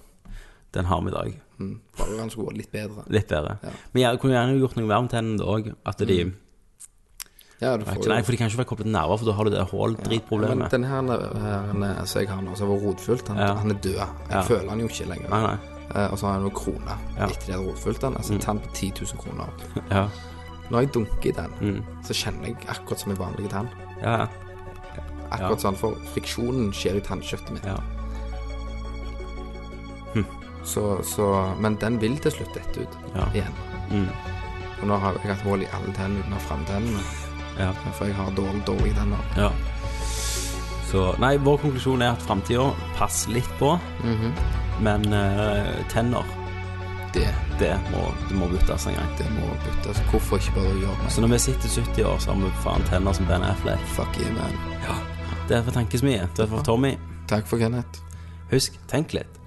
den har vi i dag. Mm. Bare den skulle vært litt bedre. Litt bedre. Ja. Men jeg kunne gjerne gjort noe mer med tennene òg. At de Ja, du får Nei, for de kan ikke være koblet nerver, for da har du det Men hull-dritproblemet. den her, her som jeg har nå, som har vært rotfylt, han, Ja. han er død. Jeg Ja. føler han jo ikke lenger. Nei, nei. Eh, og så har jeg noen kroner Ja. etter de hadde rotfylt den. Altså en tann på 10 000 kroner. Ja. Når jeg dunker i den, Mm. så kjenner jeg akkurat som en vanlig tann. Ja. Akkurat sånn, for friksjonen skjer i tannkjøttet mitt. ja. Så, så, men den vil til slutt dette ut Ja. igjen. Mm. Og nå har jeg hatt hull i alle tennene uten å ha framtennene. ja. For jeg har dårlig, dårlig tenner. ja. Så nei, vår konklusjon er at framtida passer litt på, Mhm. men uh, tenner, Det, det må, det må byttes en gang. det må byttes. Hvorfor ikke bare gjøre det? Så når vi sitter 70 år, så har vi faen tenner som Ben Affleck. Fuck yeah, man. Det er for tankesmie. Det er for Tommy. Takk for Kenneth. Husk, tenk litt.